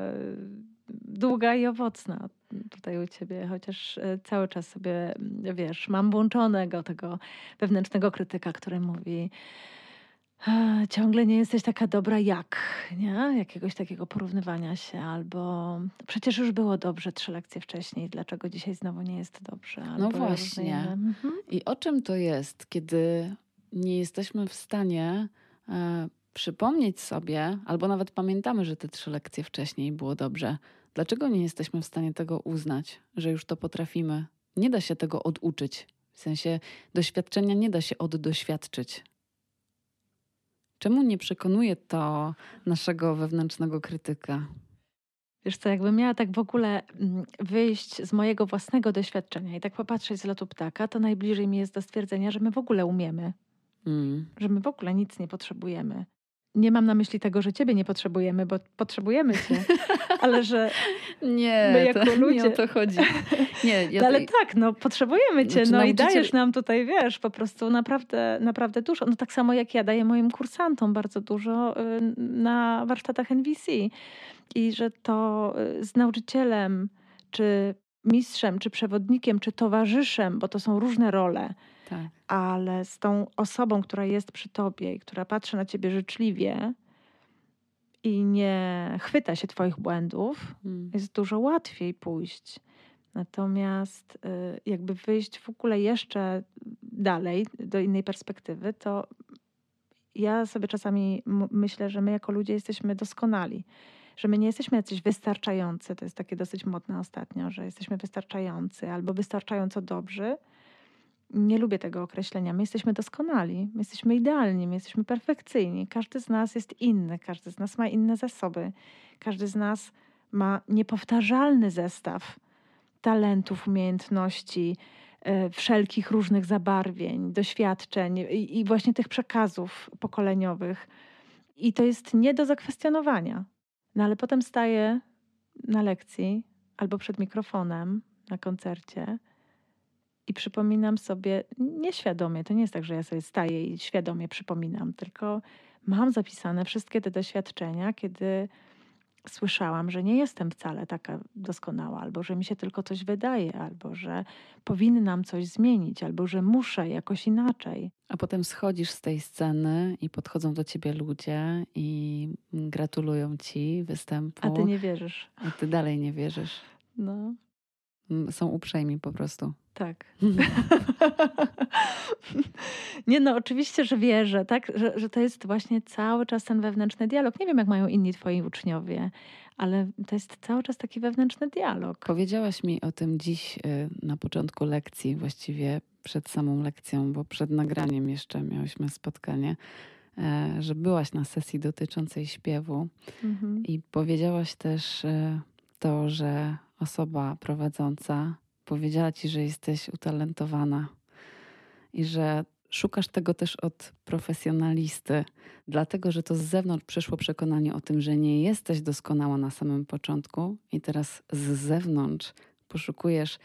Długa i owocna tutaj u ciebie, chociaż e, cały czas sobie, wiesz, mam włączonego tego wewnętrznego krytyka, który mówi ciągle nie jesteś taka dobra jak, nie? Jakiegoś takiego porównywania się, albo przecież już było dobrze trzy lekcje wcześniej, dlaczego dzisiaj znowu nie jest dobrze?
no właśnie. Mhm. I o czym to jest, kiedy nie jesteśmy w stanie e, przypomnieć sobie, albo nawet pamiętamy, że te trzy lekcje wcześniej było dobrze. Dlaczego nie jesteśmy w stanie tego uznać, że już to potrafimy? Nie da się tego oduczyć. W sensie doświadczenia nie da się oddoświadczyć. Czemu nie przekonuje to naszego wewnętrznego krytyka?
Wiesz co, jakbym miała tak w ogóle mm, wyjść z mojego własnego doświadczenia i tak popatrzeć z lotu ptaka, to najbliżej mi jest do stwierdzenia, że my w ogóle umiemy. Mm. Że my w ogóle nic nie potrzebujemy nie mam na myśli tego, że ciebie nie potrzebujemy, bo potrzebujemy cię, [LAUGHS] ale że
nie, my jako to, [LAUGHS] ludzie... nie o to chodzi.
Nie, [LAUGHS] ja ale tak, no potrzebujemy cię, znaczy, no nauczyciel... i dajesz nam tutaj, wiesz, po prostu naprawdę, naprawdę dużo. No tak samo jak ja daję moim kursantom bardzo dużo y, na warsztatach NVC i że to y, z nauczycielem, czy mistrzem, czy przewodnikiem, czy towarzyszem, bo to są różne role, tak. Ale z tą osobą, która jest przy tobie i która patrzy na ciebie życzliwie i nie chwyta się twoich błędów, hmm. jest dużo łatwiej pójść. Natomiast y, jakby wyjść w ogóle jeszcze dalej, do innej perspektywy, to ja sobie czasami myślę, że my jako ludzie jesteśmy doskonali. Że my nie jesteśmy jacyś wystarczający, to jest takie dosyć modne ostatnio, że jesteśmy wystarczający albo wystarczająco dobrzy, nie lubię tego określenia. My jesteśmy doskonali, my jesteśmy idealni, my jesteśmy perfekcyjni. Każdy z nas jest inny, każdy z nas ma inne zasoby, każdy z nas ma niepowtarzalny zestaw talentów, umiejętności, yy, wszelkich różnych zabarwień, doświadczeń i, i właśnie tych przekazów pokoleniowych. I to jest nie do zakwestionowania. No ale potem staję na lekcji albo przed mikrofonem na koncercie i przypominam sobie nieświadomie, to nie jest tak, że ja sobie staję i świadomie przypominam, tylko mam zapisane wszystkie te doświadczenia, kiedy słyszałam, że nie jestem wcale taka doskonała, albo że mi się tylko coś wydaje, albo że powinnam coś zmienić, albo że muszę jakoś inaczej.
A potem schodzisz z tej sceny i podchodzą do ciebie ludzie i gratulują ci występu.
A ty nie wierzysz.
A ty dalej nie wierzysz.
No.
Są uprzejmi po prostu.
Tak. [LAUGHS] nie no, oczywiście, że wierzę, tak? Że, że to jest właśnie cały czas ten wewnętrzny dialog. Nie wiem, jak mają inni twoi uczniowie, ale to jest cały czas taki wewnętrzny dialog.
Powiedziałaś mi o tym dziś y, na początku lekcji, właściwie przed samą lekcją, bo przed nagraniem jeszcze miałyśmy spotkanie, e, że byłaś na sesji dotyczącej śpiewu mhm. i powiedziałaś też e, to, że osoba prowadząca powiedziała ci, że jesteś utalentowana i że szukasz tego też od profesjonalisty, dlatego że to z zewnątrz przyszło przekonanie o tym, że nie jesteś doskonała na samym początku i teraz z zewnątrz poszukujesz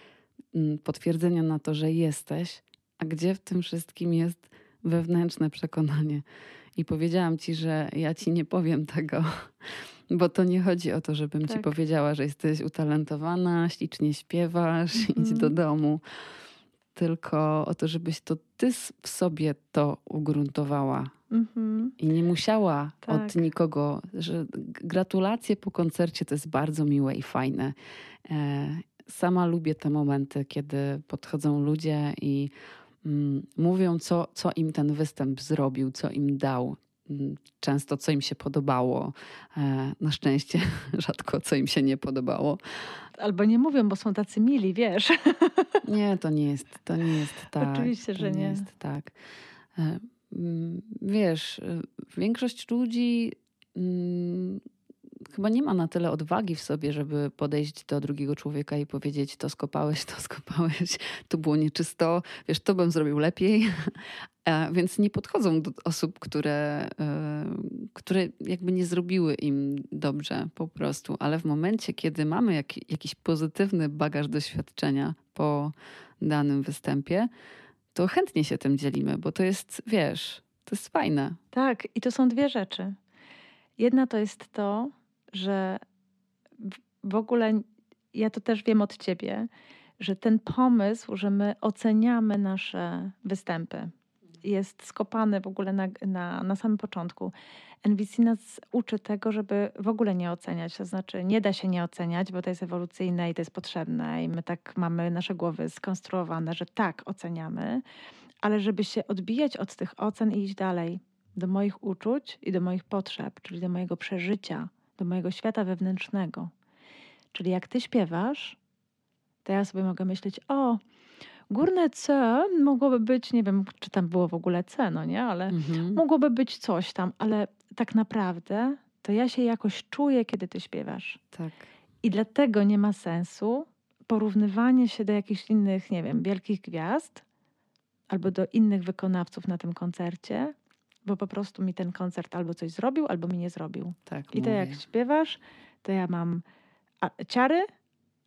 mm, potwierdzenia na to, że jesteś, a gdzie w tym wszystkim jest wewnętrzne przekonanie. I powiedziałam ci, że ja ci nie powiem tego, bo to nie chodzi o to, żebym tak. ci powiedziała, że jesteś utalentowana, ślicznie śpiewasz, mm. [LAUGHS] idź do domu. Tylko o to, żebyś to ty w sobie to ugruntowała. Mm -hmm. I nie musiała tak. od nikogo, że gratulacje po koncercie to jest bardzo miłe i fajne. E, sama lubię te momenty, kiedy podchodzą ludzie i mm, mówią, co, co im ten występ zrobił, co im dał, często co im się podobało. E, na szczęście [LAUGHS] rzadko co im się nie podobało.
Albo nie mówią, bo są tacy mili, wiesz. [LAUGHS]
Nie, to nie jest, to nie jest tak.
Oczywiście, że nie.
nie. jest tak. E, wiesz, e, większość ludzi mm, chyba nie ma na tyle odwagi w sobie, żeby podejść do drugiego człowieka i powiedzieć: To skopałeś, to skopałeś, to było nieczysto, wiesz, to bym zrobił lepiej. [LAUGHS] Więc nie podchodzą do osób, które, e, które jakby nie zrobiły im dobrze po prostu. Ale w momencie, kiedy mamy jak, jakiś pozytywny bagaż doświadczenia po danym występie, to chętnie się tym dzielimy, bo to jest, wiesz, to jest fajne.
Tak, i to są dwie rzeczy. Jedna to jest to, że w ogóle ja to też wiem od ciebie, że ten pomysł, że my oceniamy nasze występy, jest skopany w ogóle na, na, na samym początku. NVC nas uczy tego, żeby w ogóle nie oceniać. To znaczy, nie da się nie oceniać, bo to jest ewolucyjne i to jest potrzebne, i my tak mamy nasze głowy skonstruowane, że tak oceniamy, ale żeby się odbijać od tych ocen i iść dalej do moich uczuć i do moich potrzeb, czyli do mojego przeżycia, do mojego świata wewnętrznego. Czyli jak ty śpiewasz, to ja sobie mogę myśleć, o, górne C mogłoby być, nie wiem, czy tam było w ogóle C, no nie, ale mhm. mogłoby być coś tam, ale tak naprawdę to ja się jakoś czuję, kiedy ty śpiewasz.
Tak.
I dlatego nie ma sensu porównywanie się do jakichś innych, nie wiem, wielkich gwiazd albo do innych wykonawców na tym koncercie, bo po prostu mi ten koncert albo coś zrobił, albo mi nie zrobił.
Tak,
I to jak śpiewasz, to ja mam ciary,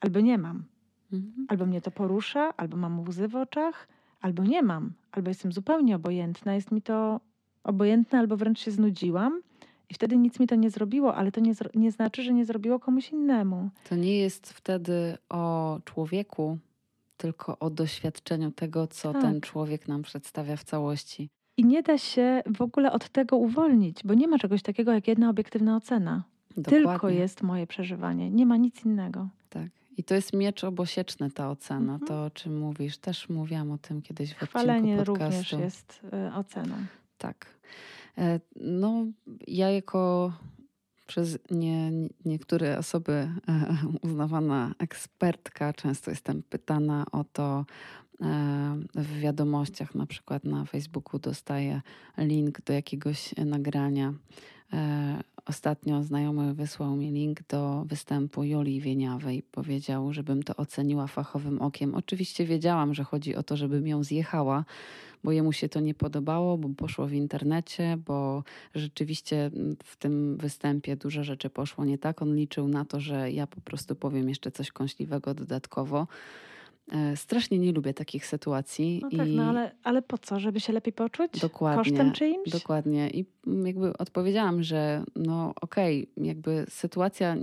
albo nie mam. Mhm. Albo mnie to porusza, albo mam łzy w oczach, albo nie mam, albo jestem zupełnie obojętna, jest mi to obojętne, albo wręcz się znudziłam. I wtedy nic mi to nie zrobiło, ale to nie, nie znaczy, że nie zrobiło komuś innemu.
To nie jest wtedy o człowieku, tylko o doświadczeniu tego, co tak. ten człowiek nam przedstawia w całości.
I nie da się w ogóle od tego uwolnić, bo nie ma czegoś takiego jak jedna obiektywna ocena. Dokładnie. Tylko jest moje przeżywanie, nie ma nic innego.
Tak. I to jest miecz obosieczny, ta ocena. Mhm. To, o czym mówisz, też mówiłam o tym kiedyś w
Chwalenie
odcinku
podcastu. również jest y, oceną.
Tak. E, no, ja jako przez nie, niektóre osoby e, uznawana ekspertka, często jestem pytana o to e, w wiadomościach, na przykład na Facebooku dostaję link do jakiegoś nagrania Ostatnio znajomy wysłał mi link do występu Joli Wieniawej. Powiedział, żebym to oceniła fachowym okiem. Oczywiście wiedziałam, że chodzi o to, żebym ją zjechała, bo jemu się to nie podobało, bo poszło w internecie, bo rzeczywiście w tym występie dużo rzeczy poszło nie tak. On liczył na to, że ja po prostu powiem jeszcze coś kąśliwego dodatkowo. E, strasznie nie lubię takich sytuacji.
No tak,
i...
no ale, ale po co? Żeby się lepiej poczuć?
Dokładnie.
Kosztem czyimś?
Dokładnie. I jakby odpowiedziałam, że no okej, okay, jakby sytuacja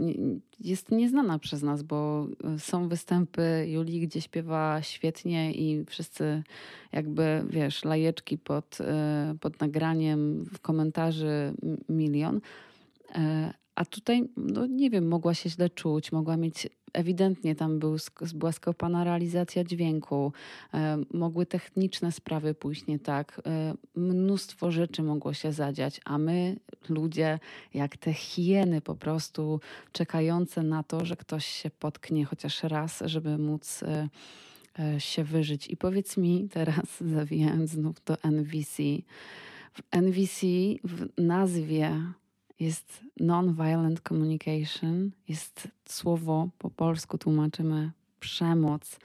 jest nieznana przez nas, bo e, są występy Julii, gdzie śpiewa świetnie i wszyscy jakby, wiesz, lajeczki pod, e, pod nagraniem, w komentarzy milion. A tutaj, no nie wiem, mogła się źle czuć, mogła mieć ewidentnie tam był, była skopana realizacja dźwięku, e, mogły techniczne sprawy pójść nie tak, e, mnóstwo rzeczy mogło się zadziać, a my, ludzie, jak te hieny po prostu czekające na to, że ktoś się potknie chociaż raz, żeby móc e, się wyżyć. I powiedz mi teraz, [LAUGHS] zawijając znów do NVC, w NVC w nazwie jest non-violent communication, jest słowo po polsku tłumaczymy przemoc.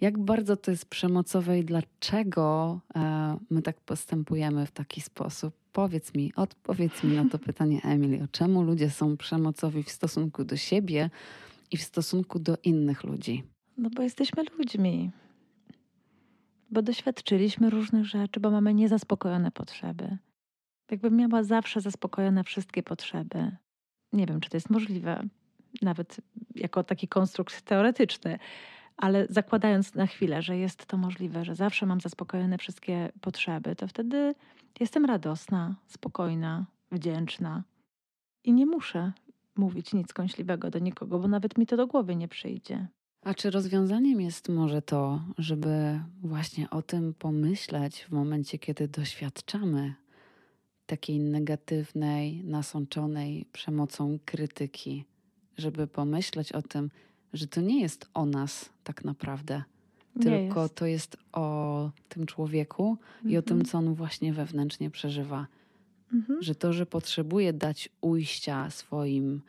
Jak bardzo to jest przemocowe i dlaczego e, my tak postępujemy w taki sposób? Powiedz mi, odpowiedz mi na to [LAUGHS] pytanie, Emilio. Czemu ludzie są przemocowi w stosunku do siebie i w stosunku do innych ludzi?
No bo jesteśmy ludźmi. Bo doświadczyliśmy różnych rzeczy, bo mamy niezaspokojone potrzeby jakbym miała zawsze zaspokojone wszystkie potrzeby. Nie wiem, czy to jest możliwe, nawet jako taki konstrukt teoretyczny, ale zakładając na chwilę, że jest to możliwe, że zawsze mam zaspokojone wszystkie potrzeby, to wtedy jestem radosna, spokojna, wdzięczna i nie muszę mówić nic kąśliwego do nikogo, bo nawet mi to do głowy nie przyjdzie.
A czy rozwiązaniem jest może to, żeby właśnie o tym pomyśleć w momencie, kiedy doświadczamy takiej negatywnej, nasączonej przemocą krytyki, żeby pomyśleć o tym, że to nie jest o nas tak naprawdę, nie tylko jest. to jest o tym człowieku mhm. i o tym, mhm. co on właśnie wewnętrznie przeżywa. Mhm. Że to, że potrzebuje dać ujścia swoim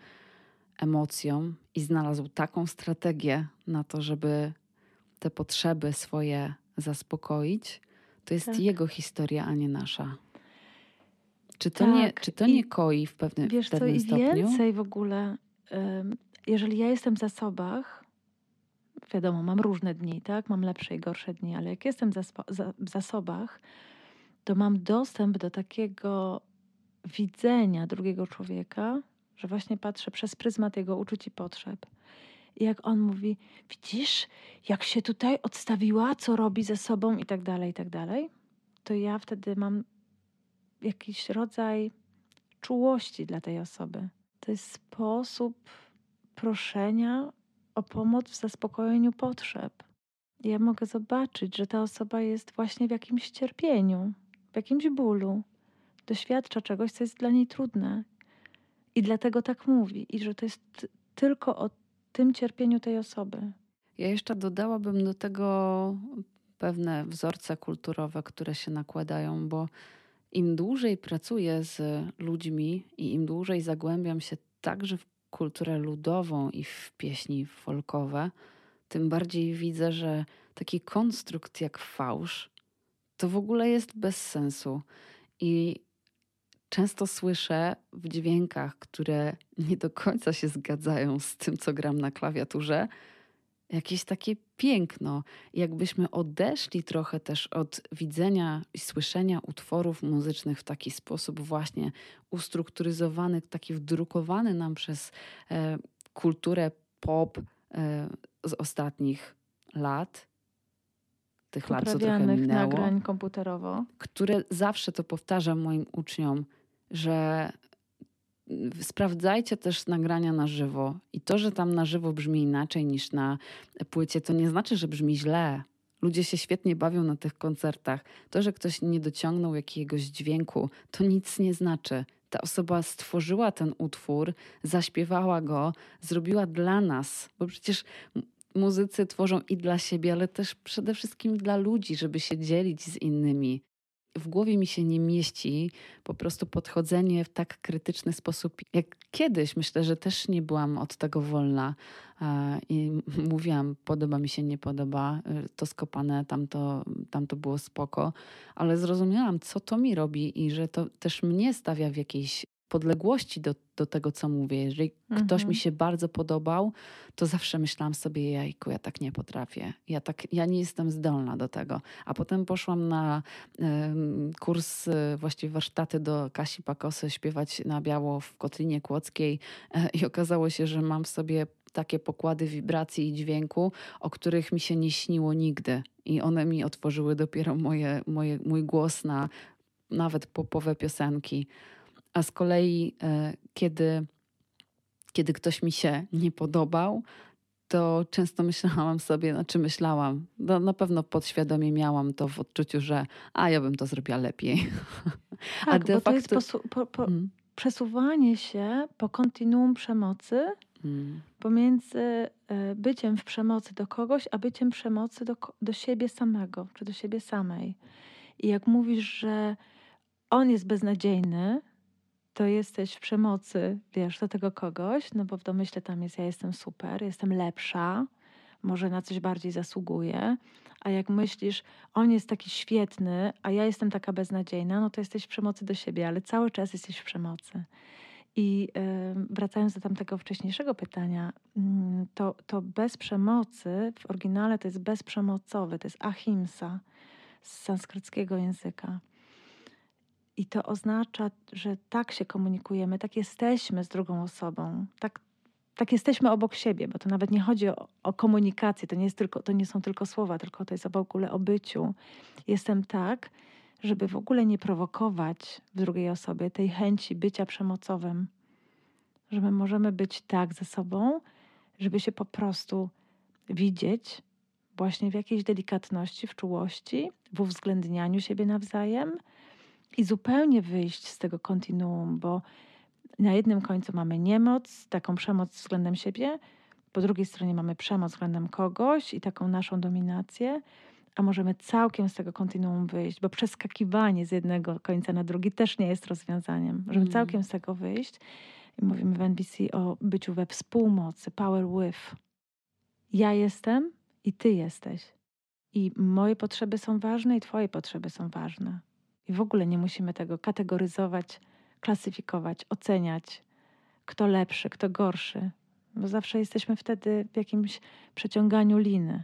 emocjom i znalazł taką strategię na to, żeby te potrzeby swoje zaspokoić, to jest tak. jego historia, a nie nasza. Czy to, tak. nie, czy to nie koi w pewnym,
wiesz
w pewnym
co,
stopniu?
i więcej w ogóle, jeżeli ja jestem w zasobach, wiadomo, mam różne dni, tak? Mam lepsze i gorsze dni, ale jak jestem w zasobach, to mam dostęp do takiego widzenia drugiego człowieka, że właśnie patrzę przez pryzmat jego uczuć i potrzeb. I jak on mówi, widzisz, jak się tutaj odstawiła, co robi ze sobą i tak dalej, i tak dalej, to ja wtedy mam jakiś rodzaj czułości dla tej osoby. To jest sposób proszenia o pomoc w zaspokojeniu potrzeb. Ja mogę zobaczyć, że ta osoba jest właśnie w jakimś cierpieniu, w jakimś bólu, doświadcza czegoś, co jest dla niej trudne. I dlatego tak mówi, i że to jest tylko o tym cierpieniu tej osoby.
Ja jeszcze dodałabym do tego pewne wzorce kulturowe, które się nakładają, bo im dłużej pracuję z ludźmi i im dłużej zagłębiam się także w kulturę ludową i w pieśni folkowe, tym bardziej widzę, że taki konstrukt jak fałsz to w ogóle jest bez sensu. I często słyszę w dźwiękach, które nie do końca się zgadzają z tym, co gram na klawiaturze, jakieś takie piękno. Jakbyśmy odeszli trochę też od widzenia i słyszenia utworów muzycznych w taki sposób właśnie ustrukturyzowany, taki wdrukowany nam przez e, kulturę pop e, z ostatnich lat, tych lat, co trochę minęło.
nagrań komputerowo.
Które zawsze to powtarzam moim uczniom, że sprawdzajcie też nagrania na żywo. I to, że tam na żywo brzmi inaczej niż na płycie, to nie znaczy, że brzmi źle. Ludzie się świetnie bawią na tych koncertach. To, że ktoś nie dociągnął jakiegoś dźwięku, to nic nie znaczy. Ta osoba stworzyła ten utwór, zaśpiewała go, zrobiła dla nas, bo przecież muzycy tworzą i dla siebie, ale też przede wszystkim dla ludzi, żeby się dzielić z innymi w głowie mi się nie mieści po prostu podchodzenie w tak krytyczny sposób jak kiedyś. Myślę, że też nie byłam od tego wolna i mówiłam, podoba mi się, nie podoba, y, to skopane, tamto, tamto było spoko, ale zrozumiałam, co to mi robi i że to też mnie stawia w jakiejś podległości do, do tego, co mówię. Jeżeli mhm. ktoś mi mhm. się bardzo podobał, to zawsze myślałam sobie, jajku, ja tak nie potrafię. Ja, tak, ja nie jestem zdolna do tego. A potem poszłam na kurs, y, właściwie warsztaty do Kasi Pakosy, śpiewać na biało w Kotlinie Kłodzkiej y, i okazało się, że mam w sobie takie pokłady wibracji i dźwięku, o których mi się nie śniło nigdy. I one mi otworzyły dopiero moje, moje, mój głos na nawet popowe piosenki. A z kolei, e, kiedy, kiedy ktoś mi się nie podobał, to często myślałam sobie, znaczy myślałam, no na pewno podświadomie miałam to w odczuciu, że a ja bym to zrobiła lepiej. [LAUGHS]
Tak, a de bo facto... to jest po, po, hmm. przesuwanie się po kontinuum przemocy hmm. pomiędzy e, byciem w przemocy do kogoś, a byciem przemocy do, do siebie samego, czy do siebie samej. I jak mówisz, że on jest beznadziejny, to jesteś w przemocy, wiesz, do tego kogoś, no bo w domyśle tam jest, ja jestem super, jestem lepsza, może na coś bardziej zasługuję, a jak myślisz, on jest taki świetny, a ja jestem taka beznadziejna, no to jesteś w przemocy do siebie, ale cały czas jesteś w przemocy. I wracając do tamtego wcześniejszego pytania, yy, to, to bez przemocy w oryginale to jest bezprzemocowy, to jest ahimsa z sanskryckiego języka. I to oznacza, że tak się komunikujemy, tak jesteśmy z drugą osobą, tak, tak jesteśmy obok siebie, bo to nawet nie chodzi o, o komunikację, to nie, jest tylko, to nie są tylko słowa, tylko to jest w ogóle o byciu. Jestem tak, żeby w ogóle nie prowokować w drugiej osobie tej chęci bycia przemocowym, że my możemy być tak ze sobą, żeby się po prostu widzieć właśnie w jakiejś delikatności, w czułości, w uwzględnianiu siebie nawzajem i zupełnie wyjść z tego kontinuum, bo na jednym końcu mamy niemoc, taką przemoc względem siebie, po drugiej stronie mamy przemoc względem kogoś i taką naszą dominację, a możemy całkiem z tego kontinuum wyjść, bo przeskakiwanie z jednego końca na drugi też nie jest rozwiązaniem. Możemy mm. całkiem z tego wyjść. I mówimy w NBC o byciu we współmocy, power with. Ja jestem i ty jesteś. I moje potrzeby są ważne, i twoje potrzeby są ważne. I w ogóle nie musimy tego kategoryzować, klasyfikować, oceniać, kto lepszy, kto gorszy, bo zawsze jesteśmy wtedy w jakimś przeciąganiu liny.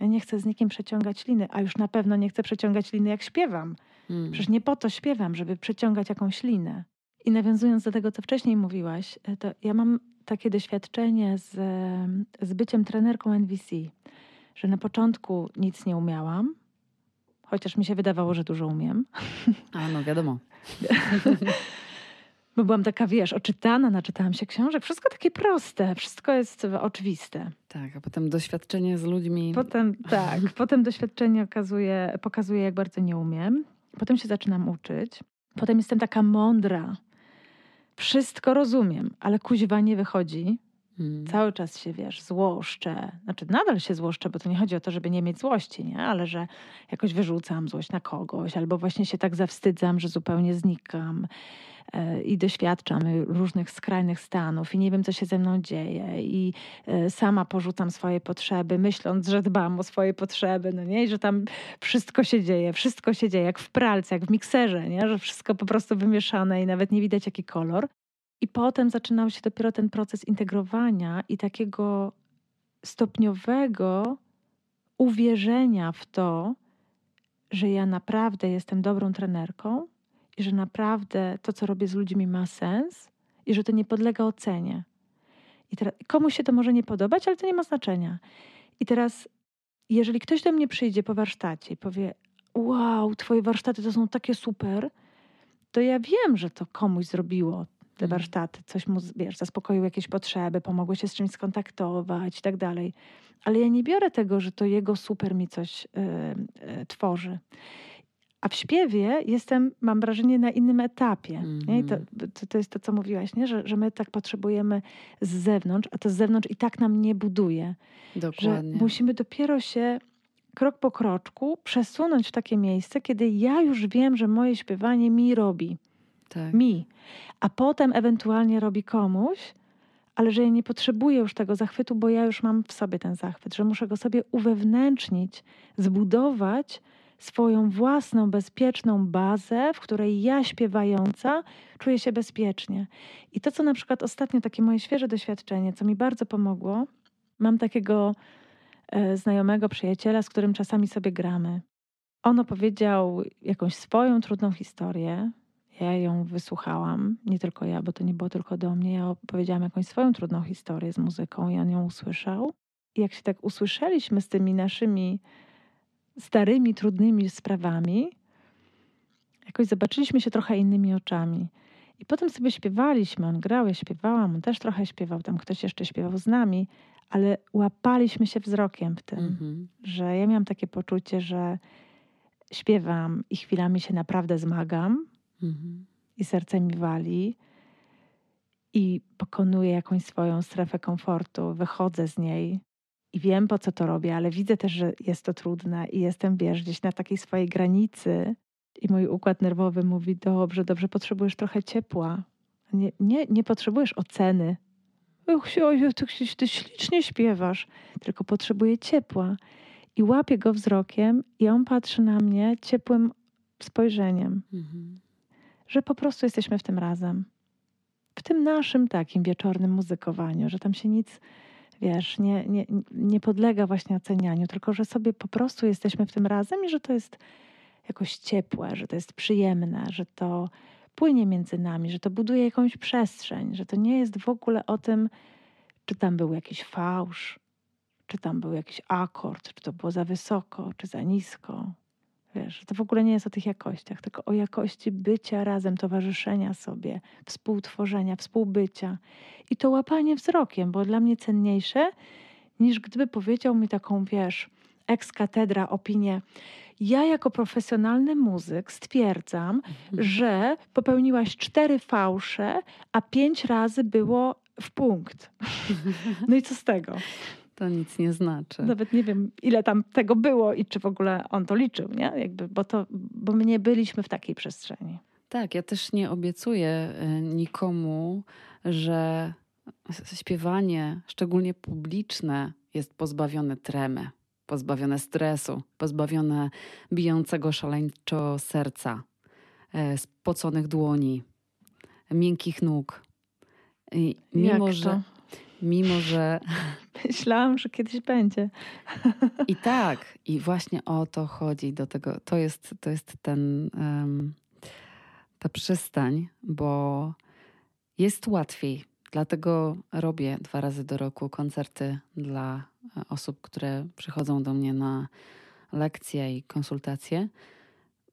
Ja nie chcę z nikim przeciągać liny, a już na pewno nie chcę przeciągać liny, jak śpiewam. Hmm. Przecież nie po to śpiewam, żeby przeciągać jakąś linę. I nawiązując do tego, co wcześniej mówiłaś, e, to ja mam takie doświadczenie z, z byciem trenerką NVC, że na początku nic nie umiałam, chociaż mi się wydawało, że dużo umiem.
A no wiadomo. [LAUGHS]
Bo byłam taka, wiesz, oczytana, naczytałam się książek, wszystko takie proste, wszystko jest oczywiste.
Tak, a potem doświadczenie z ludźmi.
Potem, tak, [LAUGHS] potem doświadczenie okazuje, pokazuje, jak bardzo nie umiem. Potem się zaczynam uczyć. Potem jestem taka mądra. Wszystko rozumiem, ale kuźwa nie wychodzi. Hmm. Cały czas się, wiesz, złoszczę. Znaczy, nadal się złoszczę, bo to nie chodzi o to, żeby nie mieć złości, nie? Ale że jakoś wyrzucam złość na kogoś, albo właśnie się tak zawstydzam, że zupełnie znikam e, i doświadczam różnych skrajnych stanów i nie wiem, co się ze mną dzieje i e, sama porzucam swoje potrzeby, myśląc, że dbam o swoje potrzeby, no nie? I że tam wszystko się dzieje, wszystko się dzieje, jak w pralce, jak w mikserze, nie? Że wszystko po prostu wymieszane i nawet nie widać, jaki kolor. I potem zaczynał się dopiero ten proces integrowania i takiego stopniowego uwierzenia w to, że ja naprawdę jestem dobrą trenerką i że naprawdę to, co robię z ludźmi, ma sens i że to nie podlega ocenie. I teraz, komuś się to może nie podobać, ale to nie ma znaczenia. I teraz, jeżeli ktoś do mnie przyjdzie po warsztacie i powie: Wow, Twoje warsztaty to są takie super, to ja wiem, że to komuś zrobiło te mhm. warsztaty, coś mu, wiesz, zaspokoił jakieś potrzeby, pomogły się z czymś skontaktować i tak dalej. Ale ja nie biorę tego, że to jego super mi coś y, y, tworzy. A w śpiewie jestem, mam wrażenie, na innym etapie. Mm-hmm. I to, mhm. to, to, jest to, co mówiłaś, nie? Że, że my tak potrzebujemy z zewnątrz, a to z zewnątrz i tak nam nie buduje. Dokładnie. Że musimy dopiero się krok po kroczku przesunąć w takie miejsce, kiedy ja już wiem, że moje śpiewanie mi robi tak. mi, a potem ewentualnie robi komuś, ale że ja nie potrzebuję już tego zachwytu, bo ja już mam w sobie ten zachwyt, że muszę go sobie uwewnętrznić, zbudować swoją własną, bezpieczną bazę, w której ja śpiewająca czuję się bezpiecznie. I to, co na przykład ostatnio, takie moje świeże doświadczenie, co mi bardzo pomogło, mam takiego e, znajomego przyjaciela, z którym czasami sobie gramy. On opowiedział jakąś swoją trudną historię. Ja ją wysłuchałam, nie tylko ja, bo to nie było tylko do mnie. Ja opowiedziałam jakąś swoją trudną historię z muzyką i on ją usłyszał. I jak się tak usłyszeliśmy z tymi naszymi starymi, trudnymi sprawami, jakoś zobaczyliśmy się trochę innymi oczami. I potem sobie śpiewaliśmy, on grał, ja śpiewałam, on też trochę śpiewał, tam ktoś jeszcze śpiewał z nami, ale łapaliśmy się wzrokiem w tym, mm-hmm. że ja miałam takie poczucie, że śpiewam i chwilami się naprawdę zmagam mm-hmm. i serce mi wali i pokonuję jakąś swoją strefę komfortu, wychodzę z niej i wiem, po co to robię, ale widzę też, że jest to trudne i jestem, wiesz, gdzieś na takiej swojej granicy. I mój układ nerwowy mówi: Dobrze, dobrze, potrzebujesz trochę ciepła. Nie, nie, nie potrzebujesz oceny. Och, ty, ty ślicznie śpiewasz, tylko potrzebuję ciepła. I łapię go wzrokiem, i on patrzy na mnie ciepłym spojrzeniem, mhm. Że po prostu jesteśmy w tym razem. W tym naszym takim wieczornym muzykowaniu, że tam się nic wiesz, nie, nie, nie podlega właśnie ocenianiu, tylko że sobie po prostu jesteśmy w tym razem i że to jest jakoś ciepłe, że to jest przyjemne, że to płynie między nami, że to buduje jakąś przestrzeń, że to nie jest w ogóle o tym, czy tam był jakiś fałsz, czy tam był jakiś akord, czy to było za wysoko, czy za nisko. Wiesz, to w ogóle nie jest o tych jakościach, tylko o jakości bycia razem, towarzyszenia sobie, współtworzenia, współbycia. I to łapanie wzrokiem było dla mnie cenniejsze, niż gdyby powiedział mi taką, wiesz, ex katedra opinię. Ja jako profesjonalny muzyk stwierdzam, mhm. że popełniłaś cztery fałsze, a pięć razy było w punkt. [LAUGHS] No i co z tego?
To nic nie znaczy.
Nawet nie wiem, ile tam tego było i czy w ogóle on to liczył, nie? Jakby, bo, to, bo my nie byliśmy w takiej przestrzeni.
Tak, ja też nie obiecuję e, nikomu, że śpiewanie, szczególnie publiczne, jest pozbawione tremy, pozbawione stresu, pozbawione bijącego szaleńczo serca, e, spoconych dłoni, miękkich nóg.
I mimo, że
Mimo, że. [LAUGHS]
Myślałam, że kiedyś będzie. [LAUGHS]
I tak, i właśnie o to chodzi do tego. To jest, to jest ten, um, ta przystań, bo jest łatwiej. Dlatego robię dwa razy do roku koncerty dla e, osób, które przychodzą do mnie na lekcje i konsultacje.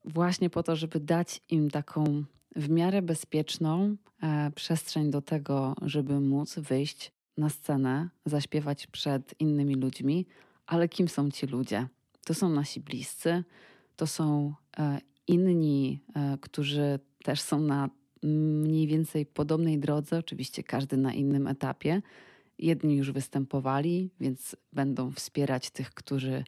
Właśnie po to, żeby dać im taką w miarę bezpieczną e, przestrzeń do tego, żeby móc wyjść na scenę, zaśpiewać przed innymi ludźmi, ale kim są ci ludzie? To są nasi bliscy, to są e, inni, e, którzy też są na mniej więcej podobnej drodze, oczywiście każdy na innym etapie. Jedni już występowali, więc będą wspierać tych, którzy,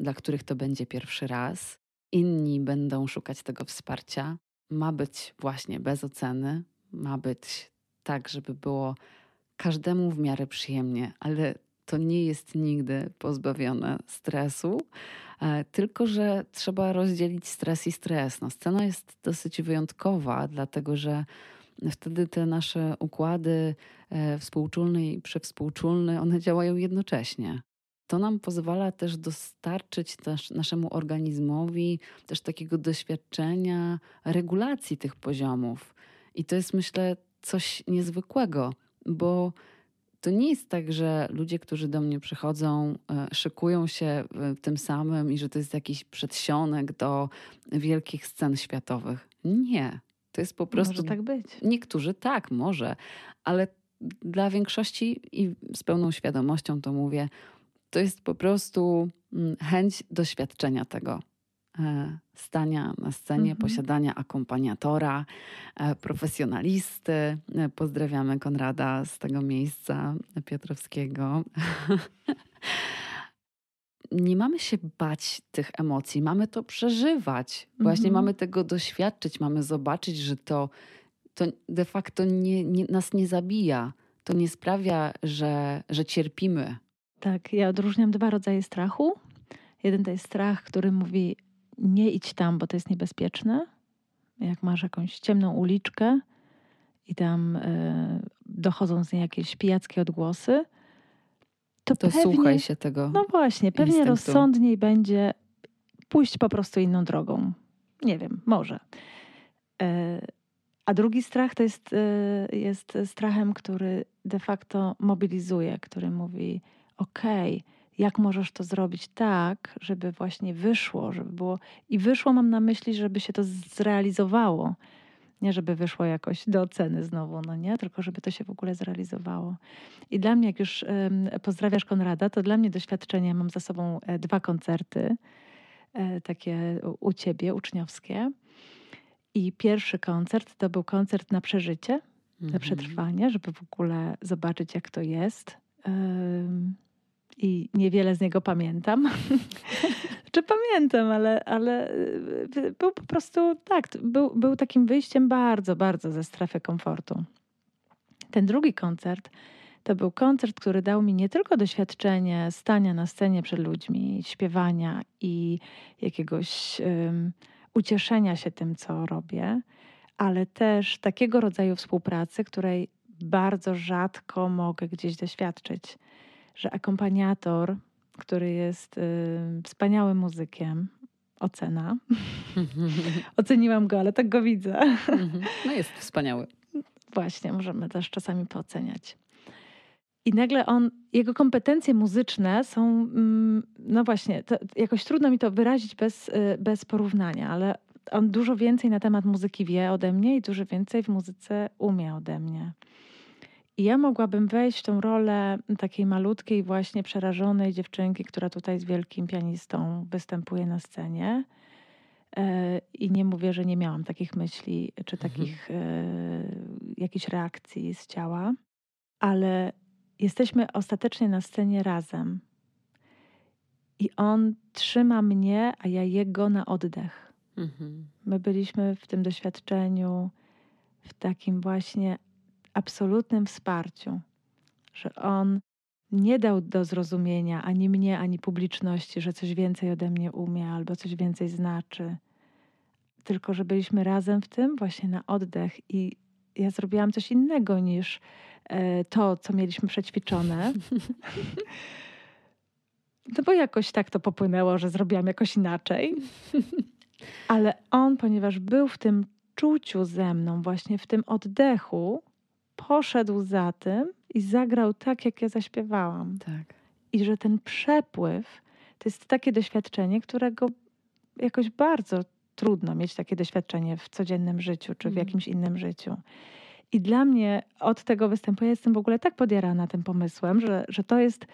dla których to będzie pierwszy raz. Inni będą szukać tego wsparcia. Ma być właśnie bez oceny, ma być tak, żeby było każdemu w miarę przyjemnie, ale to nie jest nigdy pozbawione stresu, e, tylko że trzeba rozdzielić stres i stres. No, scena jest dosyć wyjątkowa, dlatego że wtedy te nasze układy e, współczulny i przewspółczulny, one działają jednocześnie. To nam pozwala też dostarczyć też naszemu organizmowi też takiego doświadczenia regulacji tych poziomów. I to jest, myślę, coś niezwykłego bo to nie jest tak, że ludzie, którzy do mnie przychodzą, e, szykują się tym samym i że to jest jakiś przedsionek do wielkich scen światowych. Nie. To jest po prostu.
Może tak być.
Niektórzy tak, może, ale dla większości i z pełną świadomością to mówię, to jest po prostu mm, chęć doświadczenia tego. E, stania na scenie, mhm. posiadania akompaniatora, e, profesjonalisty. E, pozdrawiamy Konrada z tego miejsca Piotrowskiego. [LAUGHS] Nie mamy się bać tych emocji, mamy to przeżywać. Właśnie mhm. mamy tego doświadczyć, mamy zobaczyć, że to, to de facto nie, nie, nas nie zabija. To nie sprawia, że, że cierpimy.
Tak, ja odróżniam dwa rodzaje strachu. Jeden to jest strach, który mówi: nie idź tam, bo to jest niebezpieczne. Jak masz jakąś ciemną uliczkę i tam y, dochodzą z niej jakieś pijackie odgłosy,
to, to pewnie, słuchaj się tego.
No właśnie, pewnie instynktu. rozsądniej będzie pójść po prostu inną drogą. Nie wiem, może. E, a drugi strach to jest, e, jest strachem, który de facto mobilizuje, który mówi: okej, okay, jak możesz to zrobić tak, żeby właśnie wyszło, żeby było. I wyszło, mam na myśli, żeby się to zrealizowało. Nie, żeby wyszło jakoś do oceny znowu, no nie, tylko żeby to się w ogóle zrealizowało. I dla mnie, jak już pozdrawiasz Konrada, to dla mnie doświadczenie, mam za sobą e, dwa koncerty, e, takie u ciebie, uczniowskie. I pierwszy koncert to był koncert na przeżycie, mhm. na przetrwanie, żeby w ogóle zobaczyć, jak to jest. I niewiele z niego pamiętam. [LAUGHS] Czy pamiętam, ale, ale y, był po prostu tak, był, był takim wyjściem bardzo, bardzo ze strefy komfortu. Ten drugi koncert to był koncert, który dał mi nie tylko doświadczenie stania na scenie przed ludźmi, śpiewania i jakiegoś um, ucieszenia się tym, co robię, ale też takiego rodzaju współpracy, której bardzo rzadko mogę gdzieś doświadczyć że akompaniator, który jest y, wspaniałym muzykiem, ocena. [LAUGHS] Oceniłam go, ale tak go widzę.
Mhm. no jest wspaniały.
Właśnie, możemy też czasami pooceniać. I nagle on, jego kompetencje muzyczne są, mm, no właśnie, jakoś trudno mi to wyrazić bez, y, bez porównania, ale on dużo więcej na temat muzyki wie ode mnie i dużo więcej w muzyce umie ode mnie. I ja mogłabym wejść w tą rolę takiej malutkiej, właśnie przerażonej dziewczynki, która tutaj z wielkim pianistą występuje na scenie. E, I nie mówię, że nie miałam takich myśli czy mhm. takich mhm. jakichś reakcji z ciała, ale jesteśmy ostatecznie na scenie razem. I on trzyma mnie, a ja jego na oddech. Mhm. My byliśmy w tym doświadczeniu, w takim właśnie absolutnym wsparciu, że on nie dał do zrozumienia ani mnie, ani publiczności, że coś więcej ode mnie umie albo coś więcej znaczy, tylko że byliśmy razem w tym właśnie na oddech i ja zrobiłam coś innego niż e, to, co mieliśmy przećwiczone. No bo jakoś tak to popłynęło, że zrobiłam jakoś inaczej. Ale on, ponieważ był w tym czuciu ze mną, właśnie w tym oddechu, poszedł za tym i zagrał tak, jak ja zaśpiewałam.
Tak.
I że ten przepływ to jest takie doświadczenie, którego jakoś bardzo trudno mieć takie doświadczenie w codziennym życiu czy w mhm. jakimś innym życiu. I dla mnie od tego występu ja jestem w ogóle tak podjarana tym pomysłem, że, że to jest,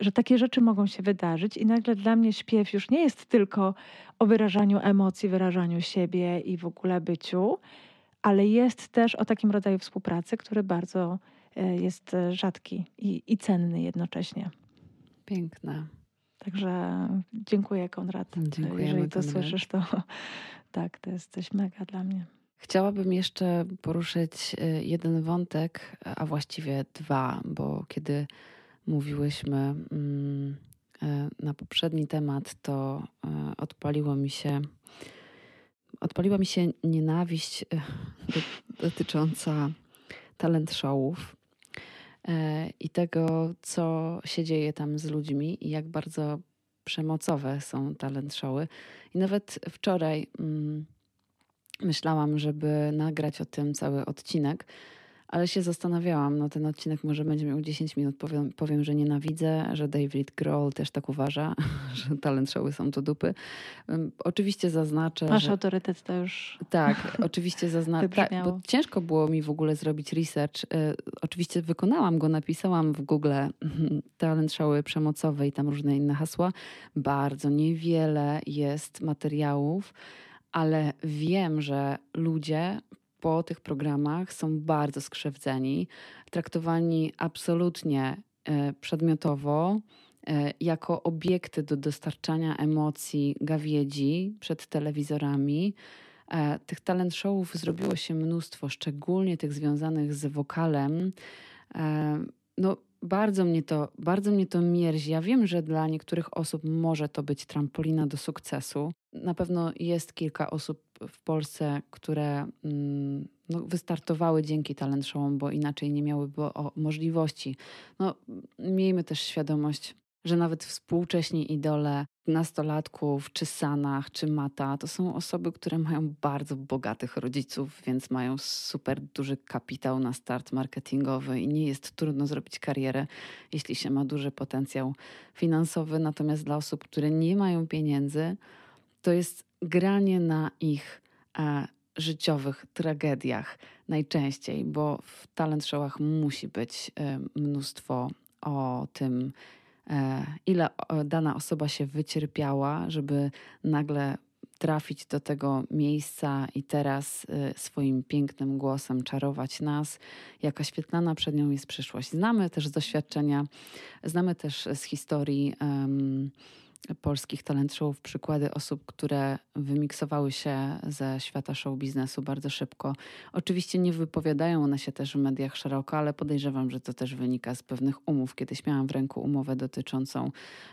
że takie rzeczy mogą się wydarzyć i nagle dla mnie śpiew już nie jest tylko o wyrażaniu emocji, wyrażaniu siebie i w ogóle byciu, ale jest też o takim rodzaju współpracy, który bardzo e, jest e, rzadki i, i cenny jednocześnie.
Piękne.
Także dziękuję, Konrad.
Dziękujemy,
Jeżeli
to
Konrad. słyszysz, to [LAUGHS] tak, to jest coś mega dla mnie.
Chciałabym jeszcze poruszyć e, jeden wątek, a właściwie dwa, bo kiedy mówiłyśmy mm, na poprzedni temat, to odpaliło mi się odpaliła mi się nienawiść e, dotycząca talent showów e, i tego, co się dzieje tam z ludźmi i jak bardzo przemocowe są talent showy. I nawet wczoraj mm, myślałam, żeby nagrać o tym cały odcinek, ale się zastanawiałam, no ten odcinek może będzie miał 10 minut, powiem, powiem że nienawidzę, że David Grohl też tak uważa, [LAUGHS] że talent showy są to dupy. Oczywiście zaznaczę...
Masz
że...
autorytet to już
Tak, [LAUGHS] oczywiście zaznaczę, tak, bo ciężko było mi w ogóle zrobić research. E, oczywiście wykonałam go, napisałam w Google talent showy przemocowe i tam różne inne hasła. Bardzo niewiele jest materiałów, ale wiem, że ludzie po tych programach są bardzo skrzywdzeni, traktowani absolutnie e, przedmiotowo, e, jako obiekty do dostarczania emocji gawiedzi przed telewizorami. E, tych talent showów zrobiło się mnóstwo, szczególnie tych związanych z wokalem. No, bardzo mnie, to, bardzo mnie to mierzi. Ja wiem, że dla niektórych osób może to być trampolina do sukcesu. Na pewno jest kilka osób w Polsce, które mm, no, wystartowały dzięki talent showom, bo inaczej nie miałyby możliwości. No, miejmy też świadomość, że nawet współcześni idole nastolatków, czy Sanach, czy Mata, to są osoby, które mają bardzo bogatych rodziców, więc mają super duży kapitał na start marketingowy i nie jest trudno zrobić karierę, jeśli się ma duży potencjał finansowy. Natomiast dla osób, które nie mają pieniędzy, to jest granie na ich e, życiowych tragediach najczęściej, bo w talent showach musi być e, mnóstwo o tym, ile dana osoba się wycierpiała, żeby nagle trafić do tego miejsca i teraz e, swoim pięknym głosem czarować nas, jaka świetlana przed nią jest przyszłość. Znamy też z doświadczenia, znamy też z historii. Um, polskich talent showów przykłady osób, które wymiksowały się ze świata show biznesu bardzo szybko. Oczywiście nie wypowiadają one się też w mediach szeroko, ale podejrzewam, że to też wynika z pewnych umów. Kiedyś miałam w ręku umowę dotyczącą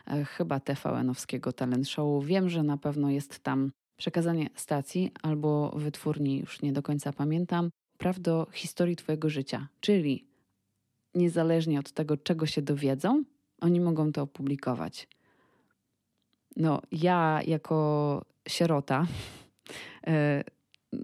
e, chyba TVN-owskiego talent showu. Wiem, że na pewno jest tam przekazanie stacji albo wytwórni, już nie do końca pamiętam, praw do historii Twojego życia, czyli niezależnie od tego, czego się dowiedzą, oni mogą to opublikować. No, ja jako sierota, [LAUGHS] e,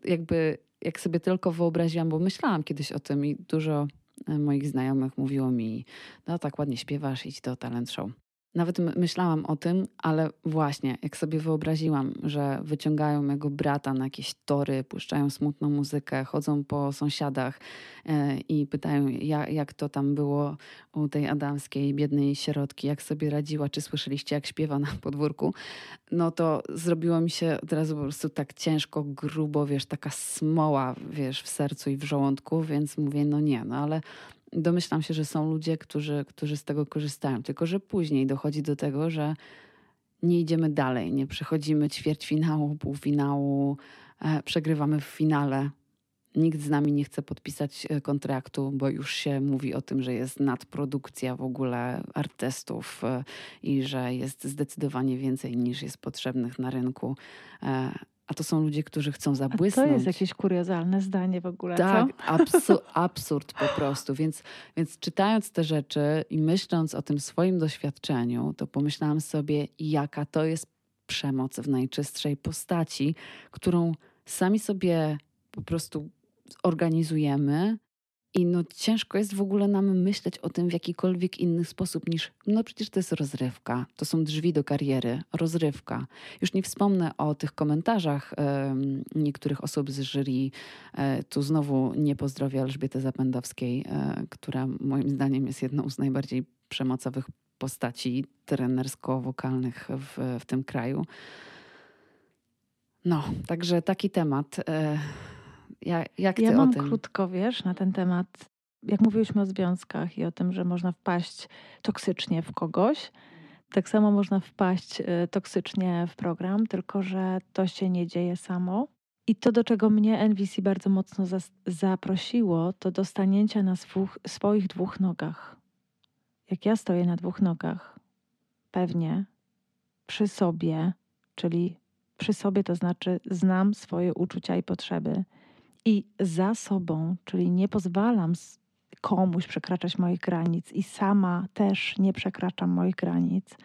jakby jak sobie tylko wyobraziłam, bo myślałam kiedyś o tym i dużo e, moich znajomych mówiło mi, no tak ładnie śpiewasz, idź do talent show. Nawet myślałam o tym, ale właśnie, jak sobie wyobraziłam, że wyciągają mego brata na jakieś tory, puszczają smutną muzykę, chodzą po sąsiadach e, i pytają, jak, to tam było u tej adamskiej, biednej sierotki, jak sobie radziła, czy słyszeliście, jak śpiewa na podwórku, no to zrobiło mi się od razu po prostu tak ciężko, grubo, wiesz, taka smoła, wiesz, w sercu i w żołądku, więc mówię, no nie, no ale domyślam się, że są ludzie, którzy, którzy z tego korzystają. Tylko, że później dochodzi do tego, że nie idziemy dalej, nie przechodzimy ćwierćfinału, półfinału, e, przegrywamy w finale. Nikt z nami nie chce podpisać e, kontraktu, bo już się mówi o tym, że jest nadprodukcja w ogóle artystów e, i że jest zdecydowanie więcej niż jest potrzebnych na rynku. E, a to są ludzie, którzy chcą zabłysnąć.
A to jest jakieś kuriozalne zdanie w ogóle,
tak? [LAUGHS] Absu absurd po prostu. Więc, więc czytając te rzeczy i myśląc o tym swoim doświadczeniu, to pomyślałam sobie, jaka to jest przemoc w najczystszej postaci, którą sami sobie po prostu organizujemy i no ciężko jest w ogóle nam myśleć o tym w jakikolwiek inny sposób niż, no przecież to jest rozrywka, to są drzwi do kariery, rozrywka. Już nie wspomnę o tych komentarzach niektórych osób z jury. E, tu znowu nie pozdrowię Elżbiety Zapędowskiej, e, która moim zdaniem jest jedną z najbardziej przemocowych postaci trenersko-wokalnych w, w tym kraju. No, także taki temat. E, jak, jak ty
ja mam
o tym?
krótko, wiesz, na ten temat. Jak mówiłyśmy o związkach i o tym, że można wpaść toksycznie w kogoś, tak samo można wpaść y, toksycznie w program, tylko że to się nie dzieje samo. I to, do czego mnie NVC bardzo mocno zaprosiło, to do stanięcia na swoich dwóch nogach. Jak ja stoję na dwóch nogach, pewnie przy sobie, czyli przy sobie to znaczy znam swoje uczucia i potrzeby i za sobą, czyli nie pozwalam komuś przekraczać moich granic i sama też nie przekraczam moich granic.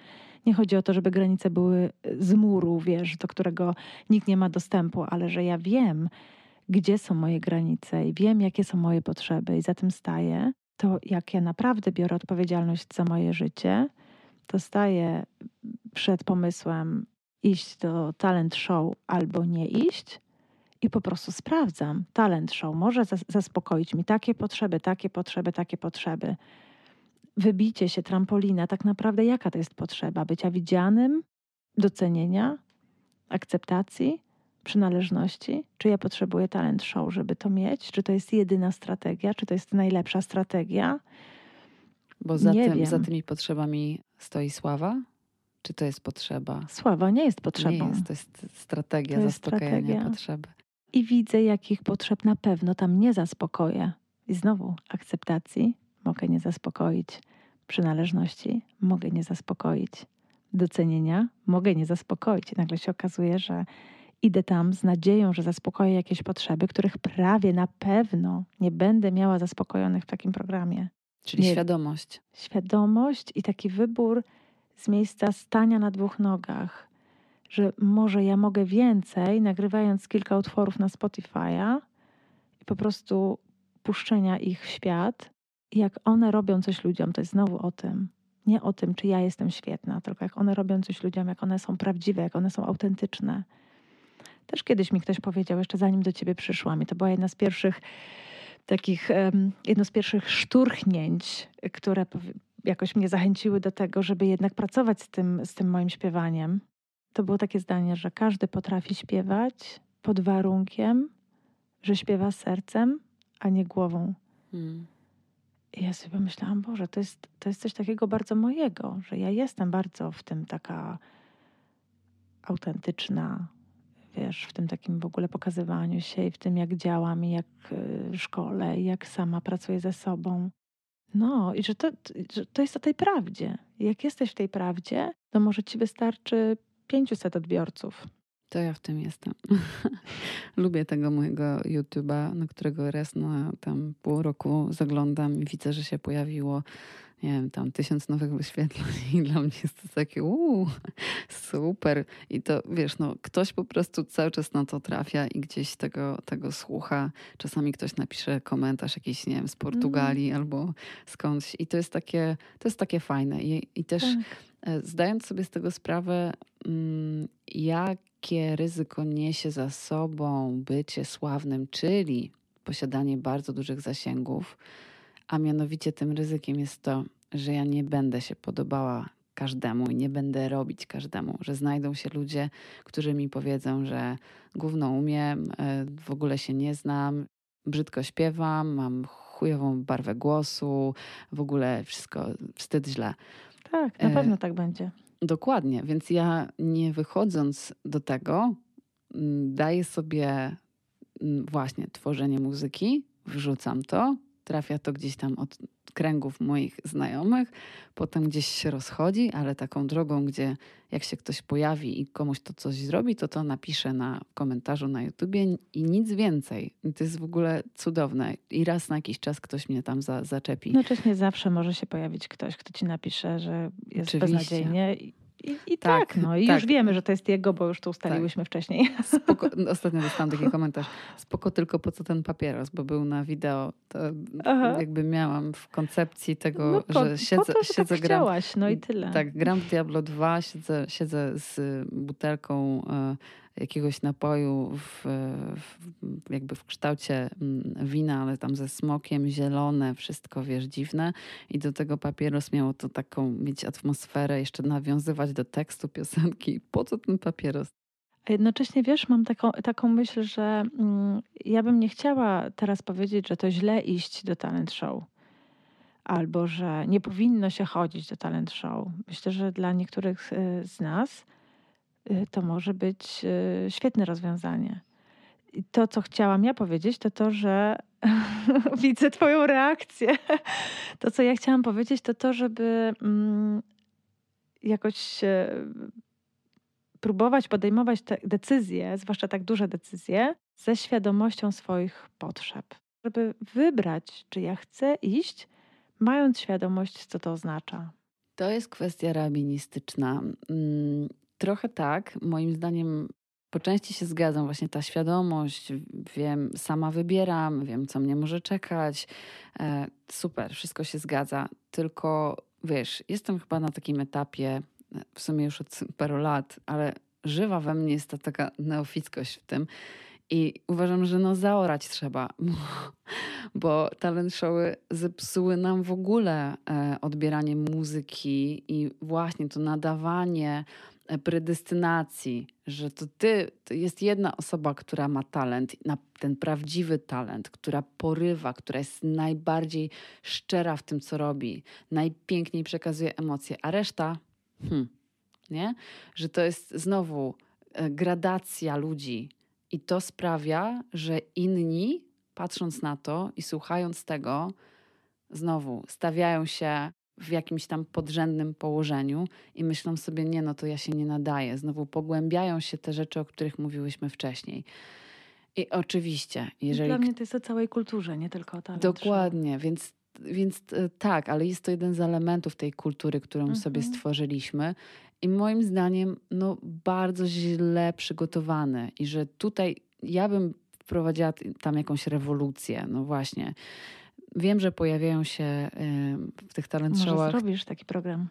Nie chodzi o to, żeby granice były z muru, wiesz, do którego nikt nie ma dostępu, ale że ja wiem, gdzie są moje granice i wiem, jakie są moje potrzeby i za tym staję, to jak ja naprawdę biorę odpowiedzialność za moje życie, to staję przed pomysłem iść do talent show albo nie iść, i po prostu sprawdzam. Talent show może zaspokoić mi takie potrzeby, takie potrzeby, takie potrzeby. Wybicie się, trampolina, tak naprawdę jaka to jest potrzeba? Bycia widzianym, docenienia, akceptacji, przynależności? Czy ja potrzebuję talent show, żeby to mieć? Czy to jest jedyna strategia? Czy to jest najlepsza strategia?
Bo za, nie tym, wiem. za tymi potrzebami stoi sława? Czy to jest potrzeba?
Sława nie jest potrzebą.
Nie jest, to jest strategia to jest zaspokajania strategia. potrzeby
i widzę, jakich potrzeb na pewno tam nie zaspokoję. I znowu akceptacji mogę nie zaspokoić. przynależności mogę nie zaspokoić. Docenienia mogę nie zaspokoić. I nagle się okazuje, że idę tam z nadzieją, że zaspokoję jakieś potrzeby, których prawie na pewno nie będę miała zaspokojonych w takim programie.
Czyli nie, świadomość.
Świadomość i taki wybór z miejsca stania na dwóch nogach, że może ja mogę więcej, nagrywając kilka utworów na Spotify'a i po prostu puszczenia ich w świat. Jak one robią coś ludziom, to jest znowu o tym. Nie o tym, czy ja jestem świetna, tylko jak one robią coś ludziom, jak one są prawdziwe, jak one są autentyczne. Też kiedyś mi ktoś powiedział, jeszcze zanim do ciebie przyszłam, i to była jedna z pierwszych takich, jedno z pierwszych szturchnięć, które jakoś mnie zachęciły do tego, żeby jednak pracować z tym, z tym moim śpiewaniem. To było takie zdanie, że każdy potrafi śpiewać pod warunkiem, że śpiewa sercem, a nie głową. Hmm. I ja sobie pomyślałam, Boże, to jest, to jest coś takiego bardzo mojego, że ja jestem bardzo w tym taka autentyczna, wiesz, w tym takim w ogóle pokazywaniu się i w tym, jak działam i jak y, szkole i jak sama pracuję ze sobą. No i że to, że to jest o tej prawdzie. Jak jesteś w tej prawdzie, to może ci wystarczy 500 odbiorców.
To ja w tym jestem. [LAUGHS] Lubię tego mojego YouTube'a, na którego raz na tam pół roku zaglądam i widzę, że się pojawiło nie wiem, tam tysiąc nowych wyświetleń i dla mnie jest to takie uuu, super. I to, wiesz, no, ktoś po prostu cały czas na to trafia i gdzieś tego, tego słucha. Czasami ktoś napisze komentarz jakiś, nie wiem, z Portugalii mm. albo skądś i to jest takie, to jest takie fajne. I, i też tak. E, zdając sobie z tego sprawę, mm, jakie ryzyko niesie za sobą bycie sławnym, czyli posiadanie bardzo dużych zasięgów, a mianowicie tym ryzykiem jest to, że ja nie będę się podobała każdemu i nie będę robić każdemu, że znajdą się ludzie, którzy mi powiedzą, że gówno umiem, e, w ogóle się nie znam, brzydko śpiewam, mam chujową barwę głosu, w ogóle wszystko wstyd źle.
Tak, na e, pewno tak będzie.
Dokładnie, więc ja nie wychodząc do tego, mm, daję sobie mm, właśnie tworzenie muzyki, wrzucam to, trafia to gdzieś tam od kręgów moich znajomych, potem gdzieś się rozchodzi, ale taką drogą, gdzie jak się ktoś pojawi i komuś to coś zrobi, to to napisze na komentarzu na YouTubie i nic więcej. To jest w ogóle cudowne. I raz na jakiś czas ktoś mnie tam za, zaczepi.
Jednocześnie zawsze może się pojawić ktoś, kto ci napisze, że jest Oczywiście. beznadziejnie i, i tak, tak, no i tak. już wiemy, że to jest jego, bo już to ustaliłyśmy tak. wcześniej. [LAUGHS]
Spoko, ostatnio dostałam taki komentarz. Spoko tylko po co ten papieros, bo był na wideo. To Aha. jakby miałam w koncepcji tego, no po, że siedzę,
po to, że
siedzę
tak gram. Chciałaś, no i tyle.
Tak, gram w Diablo 2, siedzę, siedzę z butelką e, jakiegoś napoju w, w, jakby w kształcie mm, wina, ale tam ze smokiem, zielone, wszystko wiesz, dziwne. I do tego papieros miało to taką mieć atmosferę, jeszcze nawiązywać do tekstu piosenki. Po co ten papieros?
A jednocześnie wiesz, mam taką, taką myśl, że mm, ja bym nie chciała teraz powiedzieć, że to źle iść do talent show. Albo że nie powinno się chodzić do talent show. Myślę, że dla niektórych y, z nas to może być y, świetne rozwiązanie. I to, co chciałam ja powiedzieć, to to, że [LAUGHS] widzę Twoją reakcję. [LAUGHS] To, co ja chciałam powiedzieć, to to, żeby mm, jakoś próbować podejmować te decyzje, zwłaszcza tak duże decyzje, ze świadomością swoich potrzeb. Żeby wybrać, czy ja chcę iść, mając świadomość, co to oznacza.
To jest kwestia rabinistyczna. Trochę tak. Moim zdaniem po części się zgadzam. Właśnie ta świadomość, wiem, sama wybieram, wiem, co mnie może czekać. E, super, wszystko się zgadza. Tylko wiesz, jestem chyba na takim etapie, w sumie już od [LAUGHS] paru lat, ale żywa we mnie jest ta taka neofickość w tym. I uważam, że no zaorać trzeba, [LAUGHS] bo talent showy zepsuły nam w ogóle e, odbieranie muzyki i właśnie to nadawanie E, predestynacji, że to ty, to jest jedna osoba, która ma talent, ten prawdziwy talent, która porywa, która jest najbardziej szczera w tym, co robi, najpiękniej przekazuje emocje, a reszta, hmm, nie? Że to jest znowu e, gradacja ludzi i to sprawia, że inni, patrząc na to i słuchając tego, znowu stawiają się w jakimś tam podrzędnym położeniu i myślą sobie, nie, no to ja się nie nadaję. Znowu pogłębiają się te rzeczy, o których mówiłyśmy wcześniej. I oczywiście, jeżeli.
Dla mnie to jest o całej kulturze, nie tylko o talent
Dokładnie, więc, więc e, tak, ale jest to jeden z elementów tej kultury, którą mhm. sobie stworzyliśmy. I moim zdaniem, no, bardzo źle przygotowany. I że tutaj ja bym wprowadziła tam jakąś rewolucję. No właśnie. Wiem, że pojawiają się w tych talent
Może
showach.
zrobisz taki program.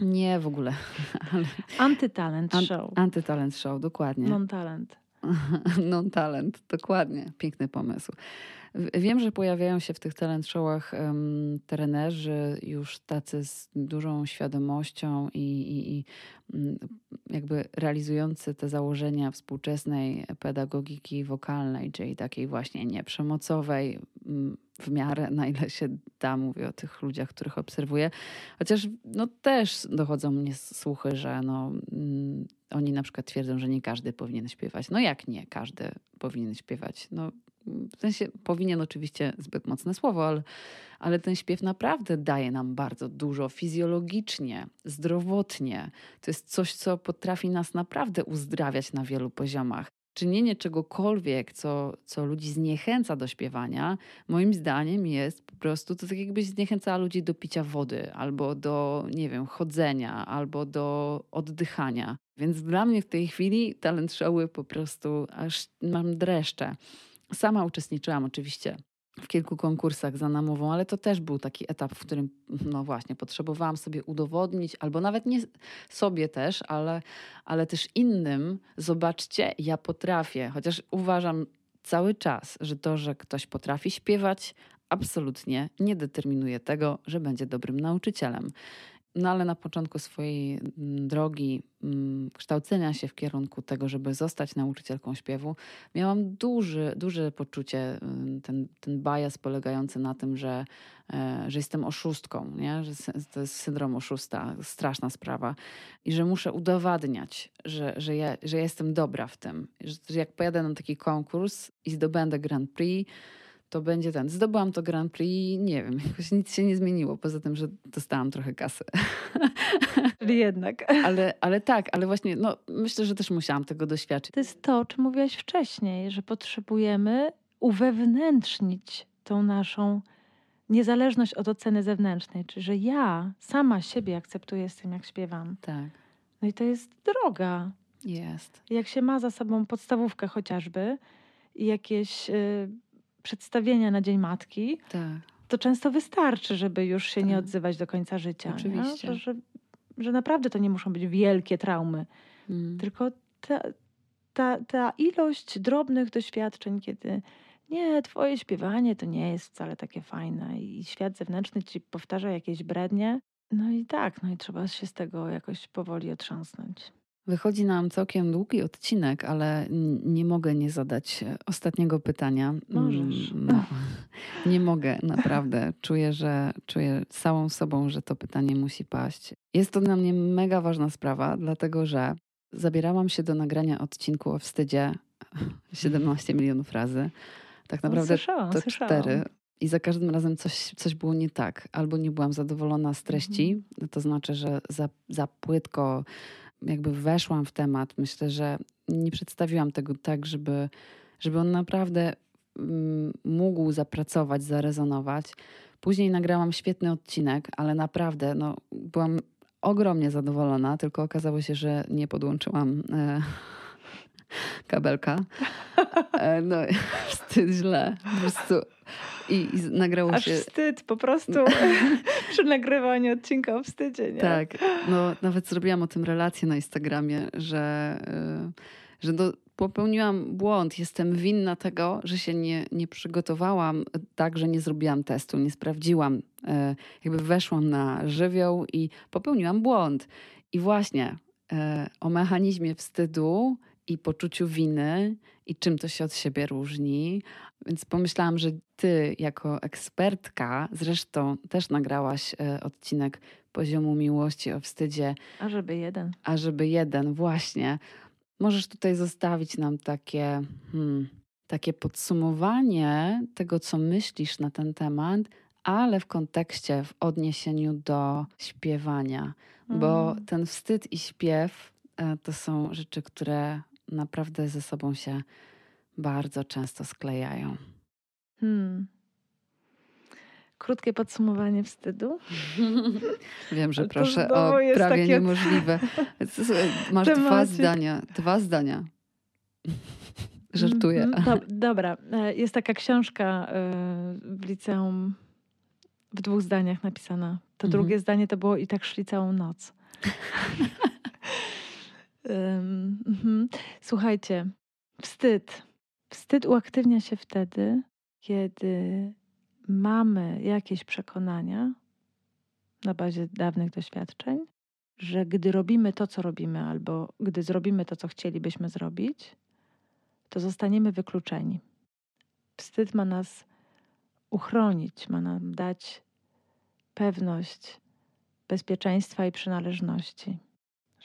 Nie w ogóle. [LAUGHS]
Antytalent show.
Antytalent show, dokładnie.
Non-talent. [LAUGHS]
Non-talent, dokładnie. Piękny pomysł. Wiem, że pojawiają się w tych talent showach um, trenerzy już tacy z dużą świadomością i, i, i um, jakby realizujący te założenia współczesnej pedagogiki wokalnej, czyli takiej właśnie nieprzemocowej, w miarę na ile się da, mówię o tych ludziach, których obserwuję. Chociaż no, też dochodzą mnie słuchy, że no, mm, oni na przykład twierdzą, że nie każdy powinien śpiewać. No jak nie każdy powinien śpiewać? No, w sensie powinien oczywiście zbyt mocne słowo, ale, ale ten śpiew naprawdę daje nam bardzo dużo fizjologicznie, zdrowotnie. To jest coś, co potrafi nas naprawdę uzdrawiać na wielu poziomach czynienie czegokolwiek, co, co ludzi zniechęca do śpiewania, moim zdaniem jest po prostu to tak jakbyś zniechęcała ludzi do picia wody, albo do, nie wiem, chodzenia, albo do oddychania. Więc dla mnie w tej chwili talent showy po prostu aż mam dreszcze. Sama uczestniczyłam oczywiście w kilku konkursach za namową, ale to też był taki etap, w którym, no właśnie, potrzebowałam sobie udowodnić, albo nawet nie sobie też, ale, ale też innym, zobaczcie, ja potrafię. Chociaż uważam cały czas, że to, że ktoś potrafi śpiewać, absolutnie nie determinuje tego, że będzie dobrym nauczycielem. No ale na początku swojej mm, drogi mm, kształcenia się w kierunku tego, żeby zostać nauczycielką śpiewu, miałam duży, duże poczucie, mm, ten, ten bias polegający na tym, że, e, że jestem oszustką, nie? że to jest syndrom oszusta, straszna sprawa i że muszę udowadniać, że, że, ja, że jestem dobra w tym. Że jak pojadę na taki konkurs i zdobędę Grand Prix, to będzie ten. Zdobyłam to Grand Prix i nie wiem, [LAUGHS] jakoś nic się nie zmieniło, poza tym, że dostałam trochę kasy. [LAUGHS]
Czyli jednak.
Ale, ale tak, ale właśnie no, myślę, że też musiałam tego doświadczyć.
To jest to, o czym mówiłaś wcześniej, że potrzebujemy uwewnętrznić tą naszą niezależność od oceny zewnętrznej, czyli że ja sama siebie akceptuję z tym, jak śpiewam.
Tak.
No i to jest droga.
Jest.
Jak się ma za sobą podstawówkę chociażby i jakieś y, przedstawienia na Dzień Matki,
tak.
to często wystarczy, żeby już się tak. nie odzywać do końca życia.
Oczywiście.
Że, że naprawdę to nie muszą być wielkie traumy, mm. tylko ta, ta, ta ilość drobnych doświadczeń, kiedy nie, twoje śpiewanie to nie jest wcale takie fajne i świat zewnętrzny ci powtarza jakieś brednie. No i tak, no i trzeba się z tego jakoś powoli otrząsnąć.
Wychodzi nam całkiem długi odcinek, ale nie mogę nie zadać e, ostatniego pytania.
Możesz.
Mm, no, [LAUGHS] nie mogę, naprawdę. Czuję, że czuję całą sobą, że to pytanie musi paść. Jest to dla mnie mega ważna sprawa, dlatego że zabierałam się do nagrania odcinku o wstydzie [LAUGHS] 17 milionów razy. Tak no, naprawdę
słyszałam,
to
słyszałam.
cztery. I za każdym razem coś, coś było nie tak. Albo nie byłam zadowolona z treści, mhm. to znaczy, że za, za płytko jakby weszłam w temat. Myślę, że nie przedstawiłam tego tak, żeby, żeby on naprawdę mm, mógł zapracować, zarezonować. Później nagrałam świetny odcinek, ale naprawdę no, byłam ogromnie zadowolona, tylko okazało się, że nie podłączyłam e, kabelka. E, no, [LAUGHS] wstyd źle. Po prostu i, i nagrało
Aż
się...
wstyd po prostu [LAUGHS] przy nagrywaniu odcinka o wstydzie, nie?
Tak, no nawet zrobiłam o tym relację na Instagramie, że, y, że do, popełniłam błąd. Jestem winna tego, że się nie, nie przygotowałam tak, że nie zrobiłam testu, nie sprawdziłam. Y, jakby weszłam na żywioł i popełniłam błąd. I właśnie o mechanizmie wstydu i poczuciu winy i czym to się od siebie różni. Więc pomyślałam, że ty jako ekspertka, zresztą też nagrałaś e, odcinek poziomu miłości o wstydzie.
A żeby jeden.
A żeby jeden, właśnie. Możesz tutaj zostawić nam takie, hmm, takie podsumowanie tego, co myślisz na ten temat, ale w kontekście, w odniesieniu do śpiewania, bo
Mm.
ten wstyd i śpiew e, to są rzeczy, które naprawdę ze sobą się bardzo często sklejają.
Hmm. Krótkie podsumowanie wstydu. [LAUGHS]
Wiem, że proszę o prawie
takie-
niemożliwe. [LAUGHS] Masz dwa
Temacik.
zdania. Dwa zdania. Żartuję.
Mhm. Dob- dobra, E, jest taka książka e, w liceum w dwóch zdaniach napisana. To
Mhm.
drugie zdanie to było i tak szli całą noc. [LAUGHS] Mhm. Słuchajcie, wstyd. Wstyd uaktywnia się wtedy, kiedy mamy jakieś przekonania na bazie dawnych doświadczeń, że gdy robimy to, co robimy, albo gdy zrobimy to, co chcielibyśmy zrobić, to zostaniemy wykluczeni. Wstyd ma nas uchronić, ma nam dać pewność bezpieczeństwa i przynależności.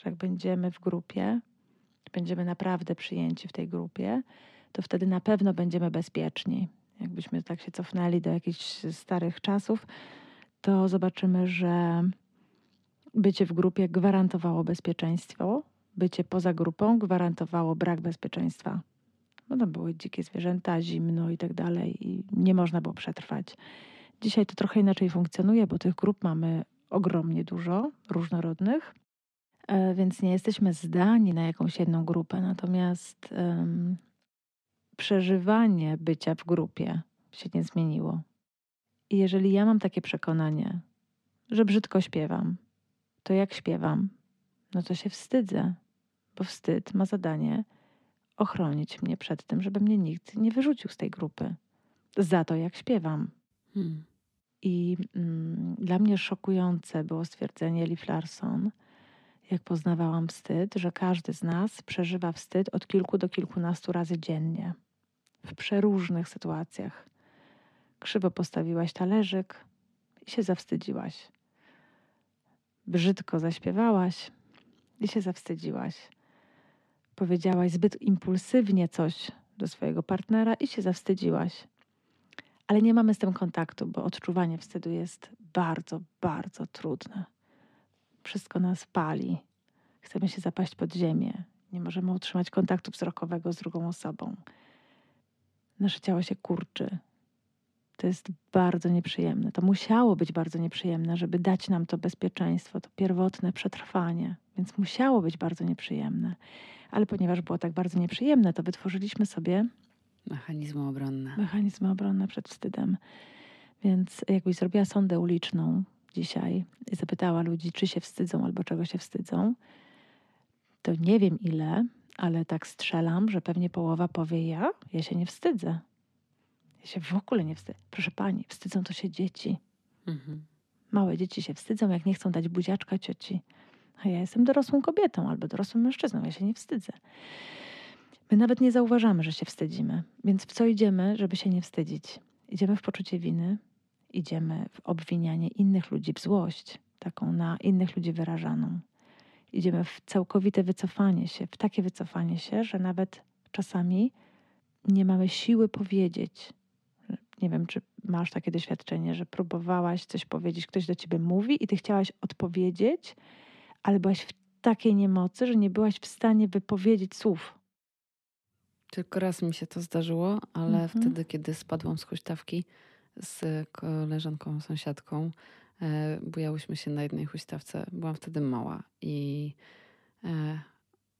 Że jak będziemy w grupie, będziemy naprawdę przyjęci w tej grupie, to wtedy na pewno będziemy bezpieczni. Jakbyśmy tak się cofnęli do jakichś starych czasów, to zobaczymy, że bycie w grupie gwarantowało bezpieczeństwo, bycie poza grupą gwarantowało brak bezpieczeństwa. No tam były dzikie zwierzęta, zimno i tak dalej, i nie można było przetrwać. Dzisiaj to trochę inaczej funkcjonuje, bo tych grup mamy ogromnie dużo, różnorodnych, więc nie jesteśmy zdani na jakąś jedną grupę. Natomiast em, przeżywanie bycia w grupie się nie zmieniło. I jeżeli ja mam takie przekonanie, że brzydko śpiewam, to jak śpiewam, no to się wstydzę, bo wstyd ma zadanie ochronić mnie przed tym, żeby mnie nikt nie wyrzucił z tej grupy. Za to, jak śpiewam.
Hmm.
I mm, dla mnie szokujące było stwierdzenie Liv Larson, jak poznawałam wstyd, że każdy z nas przeżywa wstyd od kilku do kilkunastu razy dziennie. W przeróżnych sytuacjach. Krzywo postawiłaś talerzyk i się zawstydziłaś. Brzydko zaśpiewałaś i się zawstydziłaś. Powiedziałaś zbyt impulsywnie coś do swojego partnera i się zawstydziłaś. Ale nie mamy z tym kontaktu, bo odczuwanie wstydu jest bardzo, bardzo trudne. Wszystko nas pali. Chcemy się zapaść pod ziemię. Nie możemy utrzymać kontaktu wzrokowego z drugą osobą. Nasze ciało się kurczy. To jest bardzo nieprzyjemne. To musiało być bardzo nieprzyjemne, żeby dać nam to bezpieczeństwo, to pierwotne przetrwanie. Więc musiało być bardzo nieprzyjemne. Ale ponieważ było tak bardzo nieprzyjemne, to wytworzyliśmy sobie
Mechanizmy obronne.
mechanizmy obronne przed wstydem. Więc jakbyś zrobiła sondę uliczną dzisiaj i zapytała ludzi, czy się wstydzą albo czego się wstydzą, to nie wiem ile, ale tak strzelam, że pewnie połowa powie ja, ja się nie wstydzę. Ja się w ogóle nie wstydzę. Proszę pani, wstydzą to się dzieci.
Mhm.
Małe dzieci się wstydzą, jak nie chcą dać buziaczka cioci. A ja jestem dorosłą kobietą albo dorosłym mężczyzną, ja się nie wstydzę. My nawet nie zauważamy, że się wstydzimy. Więc w co idziemy, żeby się nie wstydzić? Idziemy w poczucie winy, idziemy w obwinianie innych ludzi, w złość, taką na innych ludzi wyrażaną. Idziemy w całkowite wycofanie się, w takie wycofanie się, że nawet czasami nie mamy siły powiedzieć. Nie wiem, czy masz takie doświadczenie, że próbowałaś coś powiedzieć, ktoś do ciebie mówi i ty chciałaś odpowiedzieć, ale byłaś w takiej niemocy, że nie byłaś w stanie wypowiedzieć słów.
Tylko raz mi się to zdarzyło, ale
Mhm.
wtedy, kiedy spadłam z huśtawki z koleżanką, sąsiadką, e, bujałyśmy się na jednej huśtawce. Byłam wtedy mała i e,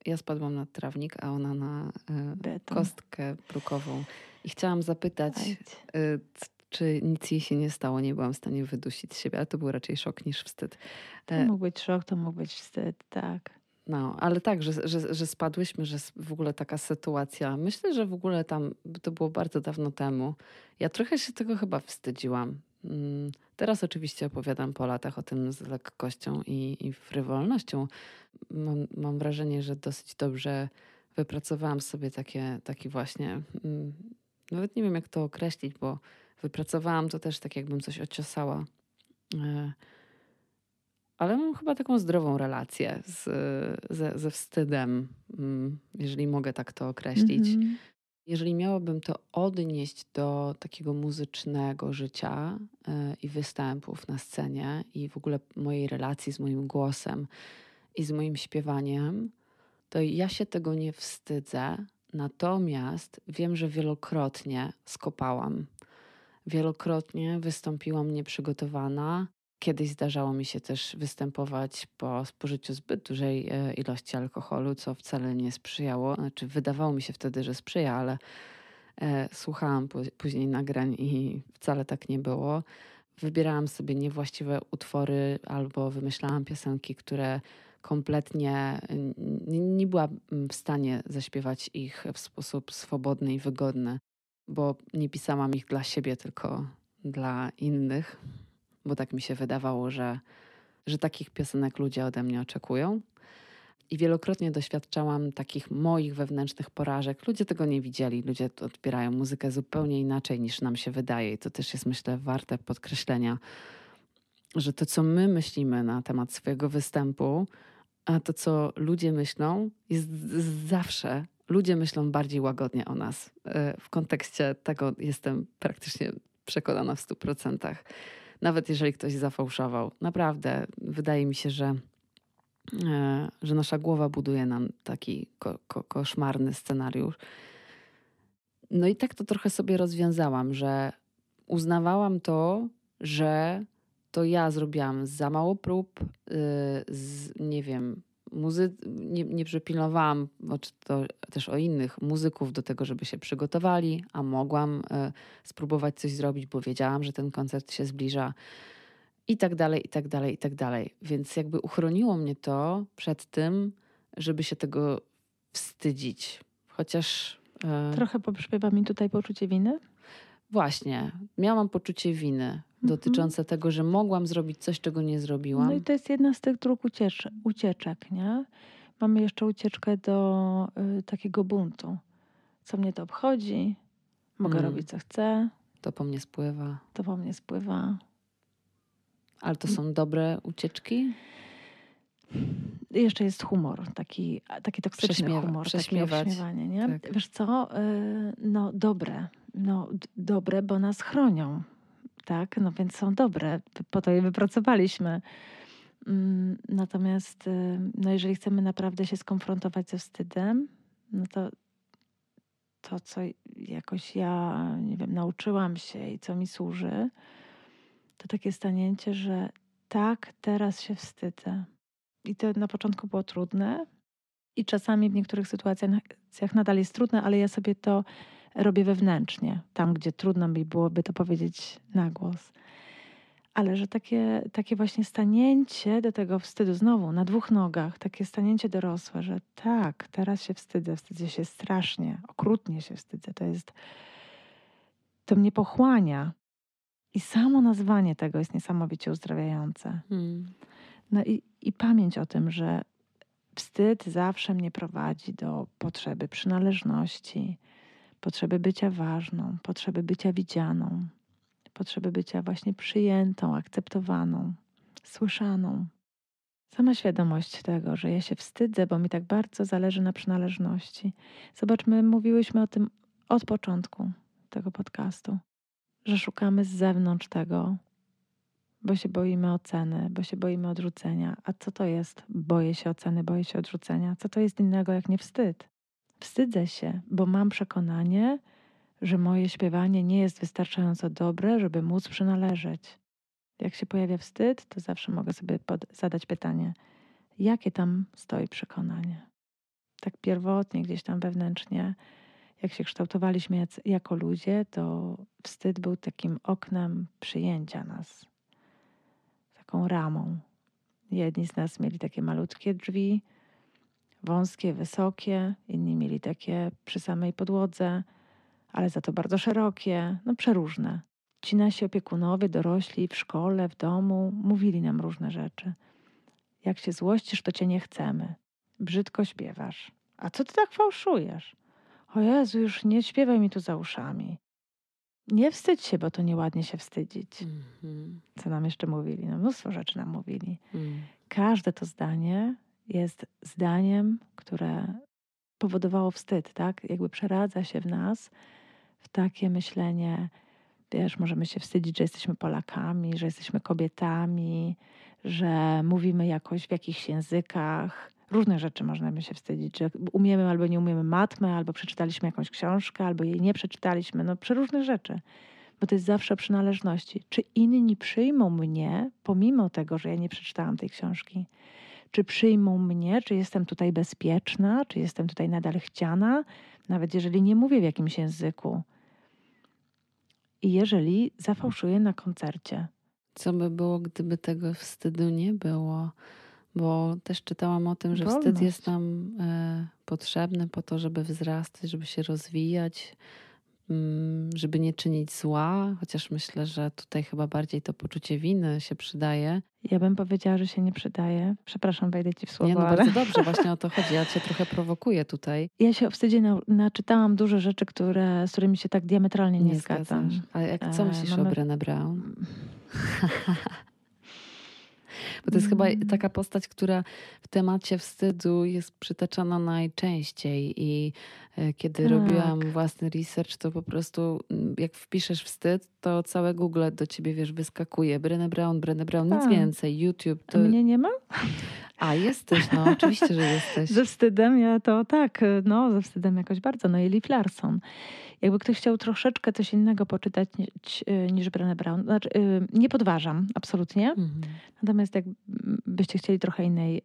ja spadłam na trawnik, a ona na e,
Beton.
kostkę brukową. I chciałam zapytać, czy nic jej się nie stało. Nie byłam w stanie wydusić siebie, ale to był raczej szok niż wstyd.
To mógł być szok, to mógł być wstyd, tak.
No, ale tak, że, że, że spadłyśmy, że w ogóle taka sytuacja. Myślę, że w ogóle tam to było bardzo dawno temu. Ja trochę się tego chyba wstydziłam. Mm, Teraz oczywiście opowiadam po latach o tym z lekkością i, i frywolnością. Mam, mam wrażenie, że dosyć dobrze wypracowałam sobie takie, taki właśnie. mm, Nawet nie wiem, jak to określić, bo wypracowałam to też tak, jakbym coś ociosała. Ale mam chyba taką zdrową relację z, ze, ze wstydem, mm, jeżeli mogę tak to określić.
Mhm.
Jeżeli miałabym to odnieść do takiego muzycznego życia e, i występów na scenie i w ogóle mojej relacji z moim głosem i z moim śpiewaniem, to ja się tego nie wstydzę. Natomiast wiem, że wielokrotnie skopałam. Wielokrotnie wystąpiłam nieprzygotowana. Kiedyś zdarzało mi się też występować po spożyciu zbyt dużej e, ilości alkoholu, co wcale nie sprzyjało. Znaczy, wydawało mi się wtedy, że sprzyja, ale e, słuchałam później nagrań i wcale tak nie było. Wybierałam sobie niewłaściwe utwory albo wymyślałam piosenki, które kompletnie nie, byłam w stanie zaśpiewać ich w sposób swobodny i wygodny, bo nie pisałam ich dla siebie, tylko dla innych bo tak mi się wydawało, że, że takich piosenek ludzie ode mnie oczekują. I wielokrotnie doświadczałam takich moich wewnętrznych porażek. Ludzie tego nie widzieli, ludzie odbierają muzykę zupełnie inaczej niż nam się wydaje, i to też jest, myślę, warte podkreślenia, że to, co my myślimy na temat swojego występu, a to, co ludzie myślą, jest zawsze. Ludzie myślą bardziej łagodnie o nas. E, w kontekście tego jestem praktycznie przekonana w stu procentach nawet jeżeli ktoś zafałszował. Naprawdę, wydaje mi się, że, e, że nasza głowa buduje nam taki ko ko koszmarny scenariusz. No i tak to trochę sobie rozwiązałam, że uznawałam to, że to ja zrobiłam za mało prób, yy, z, nie wiem, muzy nie, nie przypilnowałam to też o innych muzyków do tego, żeby się przygotowali, a mogłam e, spróbować coś zrobić, bo wiedziałam, że ten koncert się zbliża i tak dalej, i tak dalej, i tak dalej. Więc jakby uchroniło mnie to przed tym, żeby się tego wstydzić. Chociaż.
E... Trochę pobrzmiewa mi tutaj poczucie winy?
Właśnie, miałam poczucie winy. Dotyczące tego, że mogłam zrobić coś, czego nie zrobiłam.
No i to jest jedna z tych dróg uciecz ucieczek, nie? Mamy jeszcze ucieczkę do y, takiego buntu. Co mnie to obchodzi? Mogę mm. robić, co chcę.
To po mnie spływa.
To po mnie spływa.
Ale to są dobre ucieczki?
Jeszcze jest humor, taki, taki toksyczny Prześmiewa, humor,
prześmiewać.
takie nie? Tak. Wiesz co, y, no dobre, no dobre, bo nas chronią, tak? No więc są dobre, po to je wypracowaliśmy. Mm, natomiast y, no jeżeli chcemy naprawdę się skonfrontować ze wstydem, no to to, co jakoś ja, nie wiem, nauczyłam się i co mi służy, to takie stanięcie, że tak, teraz się wstydzę. I to na początku było trudne i czasami w niektórych sytuacjach nadal jest trudne, ale ja sobie to robię wewnętrznie, tam gdzie trudno mi byłoby to powiedzieć na głos. Ale że takie, takie właśnie stanięcie do tego wstydu, znowu na dwóch nogach, takie stanięcie dorosłe, że tak, teraz się wstydzę, wstydzę się strasznie, okrutnie się wstydzę. To jest, to mnie pochłania. I samo nazwanie tego jest niesamowicie uzdrawiające. Hmm. No i, i pamięć o tym, że wstyd zawsze mnie prowadzi do potrzeby przynależności, potrzeby bycia ważną, potrzeby bycia widzianą, potrzeby bycia właśnie przyjętą, akceptowaną, słyszaną. Sama świadomość tego, że ja się wstydzę, bo mi tak bardzo zależy na przynależności. Zobaczmy, mówiłyśmy o tym od początku tego podcastu, że szukamy z zewnątrz tego, bo się boimy oceny, bo się boimy odrzucenia. A co to jest? Boję się oceny, boję się odrzucenia. Co to jest innego jak nie wstyd? Wstydzę się, bo mam przekonanie, że moje śpiewanie nie jest wystarczająco dobre, żeby móc przynależeć. Jak się pojawia wstyd, to zawsze mogę sobie zadać pytanie, jakie tam stoi przekonanie. Tak pierwotnie, gdzieś tam wewnętrznie, jak się kształtowaliśmy jako ludzie, to wstyd był takim oknem przyjęcia nas, taką ramą. Jedni z nas mieli takie malutkie drzwi, wąskie, wysokie, inni mieli takie przy samej podłodze, ale za to bardzo szerokie, no przeróżne. Ci nasi opiekunowie, dorośli w szkole, w domu, mówili nam różne rzeczy. Jak się złościsz, to cię nie chcemy. Brzydko śpiewasz. A co ty tak fałszujesz? O Jezu, już nie śpiewaj mi tu za uszami. Nie wstydź się, bo to nieładnie się wstydzić. Mm -hmm. Co nam jeszcze mówili? No mnóstwo rzeczy nam mówili. Mm. Każde to zdanie jest zdaniem, które powodowało wstyd, tak? Jakby przeradza się w nas w takie myślenie, wiesz, możemy się wstydzić, że jesteśmy Polakami, że jesteśmy kobietami, że mówimy jakoś w jakichś językach. Różne rzeczy możemy się wstydzić, że umiemy albo nie umiemy matmy, albo przeczytaliśmy jakąś książkę, albo jej nie przeczytaliśmy. No, przeróżne rzeczy bo to jest zawsze przynależności. Czy inni przyjmą mnie, pomimo tego, że ja nie przeczytałam tej książki? Czy przyjmą mnie, czy jestem tutaj bezpieczna, czy jestem tutaj nadal chciana, nawet jeżeli nie mówię w jakimś języku? I jeżeli zafałszuję na koncercie.
Co by było, gdyby tego wstydu nie było? Bo też czytałam o tym, że Wolność. wstyd jest nam e, potrzebny po to, żeby wzrastać, żeby się rozwijać, żeby nie czynić zła, chociaż myślę, że tutaj chyba bardziej to poczucie winy się przydaje.
Ja bym powiedziała, że się nie przydaje. Przepraszam, wejdę ci w słowo.
Nie, no
ale...
bardzo dobrze, [LAUGHS] właśnie o to chodzi. Ja cię trochę prowokuję tutaj.
Ja się wstydzie naczytałam dużo rzeczy, które, z którymi się tak diametralnie nie, nie
zgadzam. A jak, co e, myślisz Mamy... o Brené Brown? [LAUGHS] Bo to jest chyba mm. taka postać, która w temacie wstydu jest przytaczana najczęściej i e, kiedy tak. robiłam własny research, to po prostu mm, jak wpiszesz wstyd, to całe Google do ciebie, wiesz, wyskakuje. Brené Brown, Brené Brown, nic tak. więcej. YouTube.
To... Mnie nie ma?
A, jesteś, no oczywiście, że jesteś. [LAUGHS]
ze wstydem, ja to tak, no ze wstydem jakoś bardzo. No i Liv Larson. Jakby ktoś chciał troszeczkę coś innego poczytać niż, y, niż Brené Brown, znaczy, y, nie podważam, absolutnie. Mhm. Natomiast jakbyście chcieli trochę innej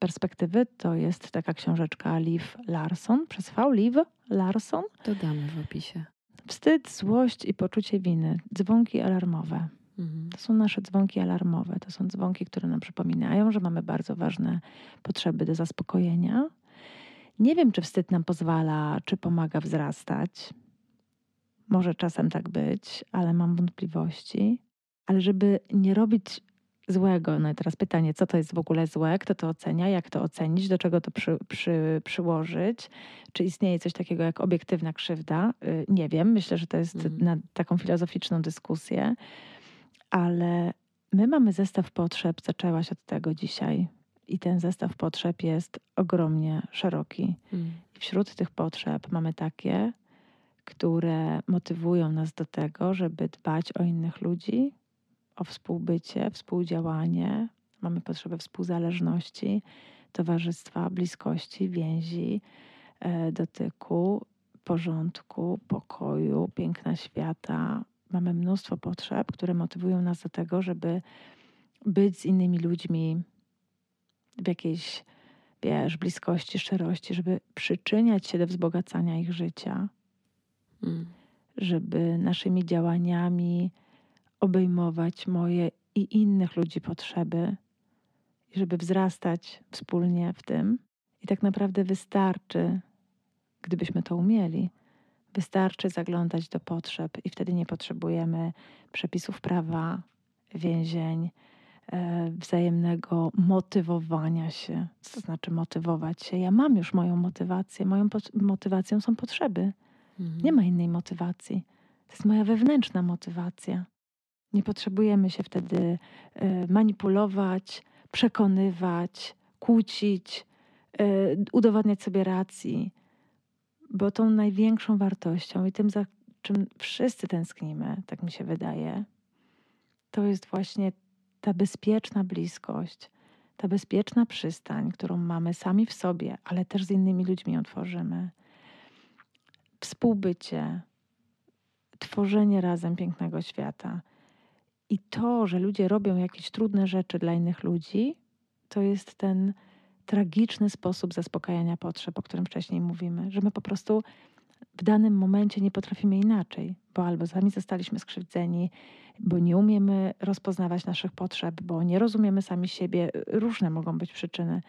perspektywy, to jest taka książeczka Liv Larson, przez V, Liv Larson.
Dodamy w opisie.
Wstyd, złość i poczucie winy. Dzwonki alarmowe. Mhm. To są nasze dzwonki alarmowe. To są dzwonki, które nam przypominają, że mamy bardzo ważne potrzeby do zaspokojenia. Nie wiem, czy wstyd nam pozwala, czy pomaga wzrastać. Może czasem tak być, ale mam wątpliwości. Ale żeby nie robić złego, no i teraz pytanie, co to jest w ogóle złe, kto to ocenia, jak to ocenić, do czego to przy, przy, przyłożyć, czy istnieje coś takiego jak obiektywna krzywda? Y, nie wiem, myślę, że to jest mm. na taką filozoficzną dyskusję, ale my mamy zestaw potrzeb, zaczęłaś od tego dzisiaj. I ten zestaw potrzeb jest ogromnie szeroki. Mm. Wśród tych potrzeb mamy takie, które motywują nas do tego, żeby dbać o innych ludzi, o współbycie, współdziałanie. Mamy potrzebę współzależności, towarzystwa, bliskości, więzi, e, dotyku, porządku, pokoju, piękna świata. Mamy mnóstwo potrzeb, które motywują nas do tego, żeby być z innymi ludźmi w jakiejś, wiesz, bliskości, szczerości, żeby przyczyniać się do wzbogacania ich życia, Mm. żeby naszymi działaniami obejmować moje i innych ludzi potrzeby, i żeby wzrastać wspólnie w tym. I tak naprawdę wystarczy, gdybyśmy to umieli, wystarczy zaglądać do potrzeb, i wtedy nie potrzebujemy przepisów prawa, więzień, e, wzajemnego motywowania się. Co to znaczy motywować się? Ja mam już moją motywację. Moją motywacją są potrzeby. Mhm. Nie ma innej motywacji. To jest moja wewnętrzna motywacja. Nie potrzebujemy się wtedy y, manipulować, przekonywać, kłócić, y, udowadniać sobie racji, bo tą największą wartością i tym, za czym wszyscy tęsknimy, tak mi się wydaje, to jest właśnie ta bezpieczna bliskość, ta bezpieczna przystań, którą mamy sami w sobie, ale też z innymi ludźmi ją tworzymy współbycie, tworzenie razem pięknego świata. I to, że ludzie robią jakieś trudne rzeczy dla innych ludzi, to jest ten tragiczny sposób zaspokajania potrzeb, o którym wcześniej mówimy, że my po prostu w danym momencie nie potrafimy inaczej, bo albo sami zostaliśmy skrzywdzeni, bo nie umiemy rozpoznawać naszych potrzeb, bo nie rozumiemy sami siebie. Różne mogą być przyczyny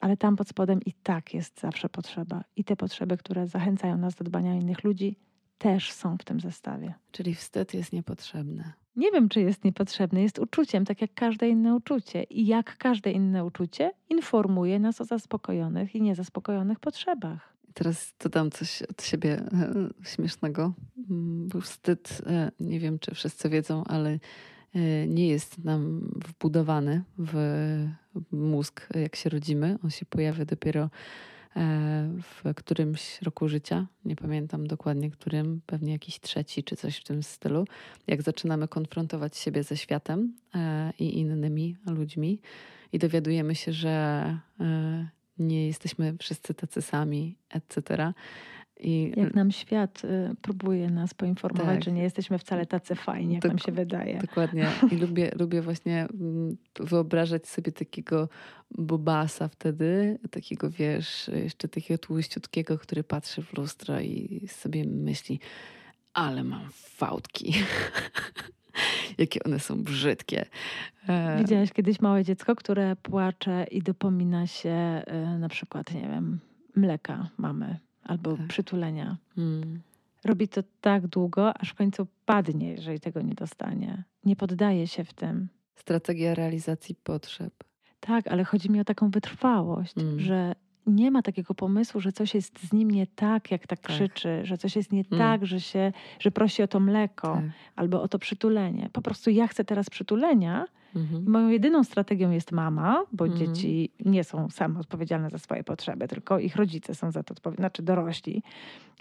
ale tam pod spodem i tak jest zawsze potrzeba. I te potrzeby, które zachęcają nas do dbania o innych ludzi, też są w tym zestawie.
Czyli wstyd jest niepotrzebny.
Nie wiem, czy jest niepotrzebny. Jest uczuciem, tak jak każde inne uczucie. I jak każde inne uczucie, informuje nas o zaspokojonych i niezaspokojonych potrzebach.
Teraz dodam coś od siebie e, śmiesznego. Mm, Był wstyd, e, nie wiem, czy wszyscy wiedzą, ale E, nie jest nam wbudowany w mózg, jak się rodzimy. On się pojawia dopiero w którymś roku życia, nie pamiętam dokładnie którym, pewnie jakiś trzeci czy coś w tym stylu, jak zaczynamy konfrontować siebie ze światem i innymi ludźmi i dowiadujemy się, że nie jesteśmy wszyscy tacy sami, etc.
I... Jak nam świat y, próbuje nas poinformować, tak. że nie jesteśmy wcale tacy fajni, jak Dok nam się wydaje.
Dokładnie. I lubię, [LAUGHS] lubię właśnie mm, wyobrażać sobie takiego bobasa wtedy, takiego wiesz, jeszcze takiego tłuściutkiego, który patrzy w lustro i sobie myśli, ale mam fałdki. [LAUGHS] Jakie one są brzydkie.
E, Widziałaś kiedyś małe dziecko, które płacze i dopomina się y, na przykład, nie wiem, mleka mamy albo tak. przytulenia. Hmm. Robi to tak długo, aż w końcu padnie, jeżeli tego nie dostanie. Nie poddaje się w tym.
Strategia realizacji potrzeb.
Tak, ale chodzi mi o taką wytrwałość, hmm. że nie ma takiego pomysłu, że coś jest z nim nie tak, jak tak, tak. krzyczy, że coś jest nie hmm. tak, że, się, że prosi o to mleko tak. albo o to przytulenie. Po prostu ja chcę teraz przytulenia, Mhm. Moją jedyną strategią jest mama, bo mhm. dzieci nie są same odpowiedzialne za swoje potrzeby, tylko ich rodzice są za to odpowiedzialni, znaczy dorośli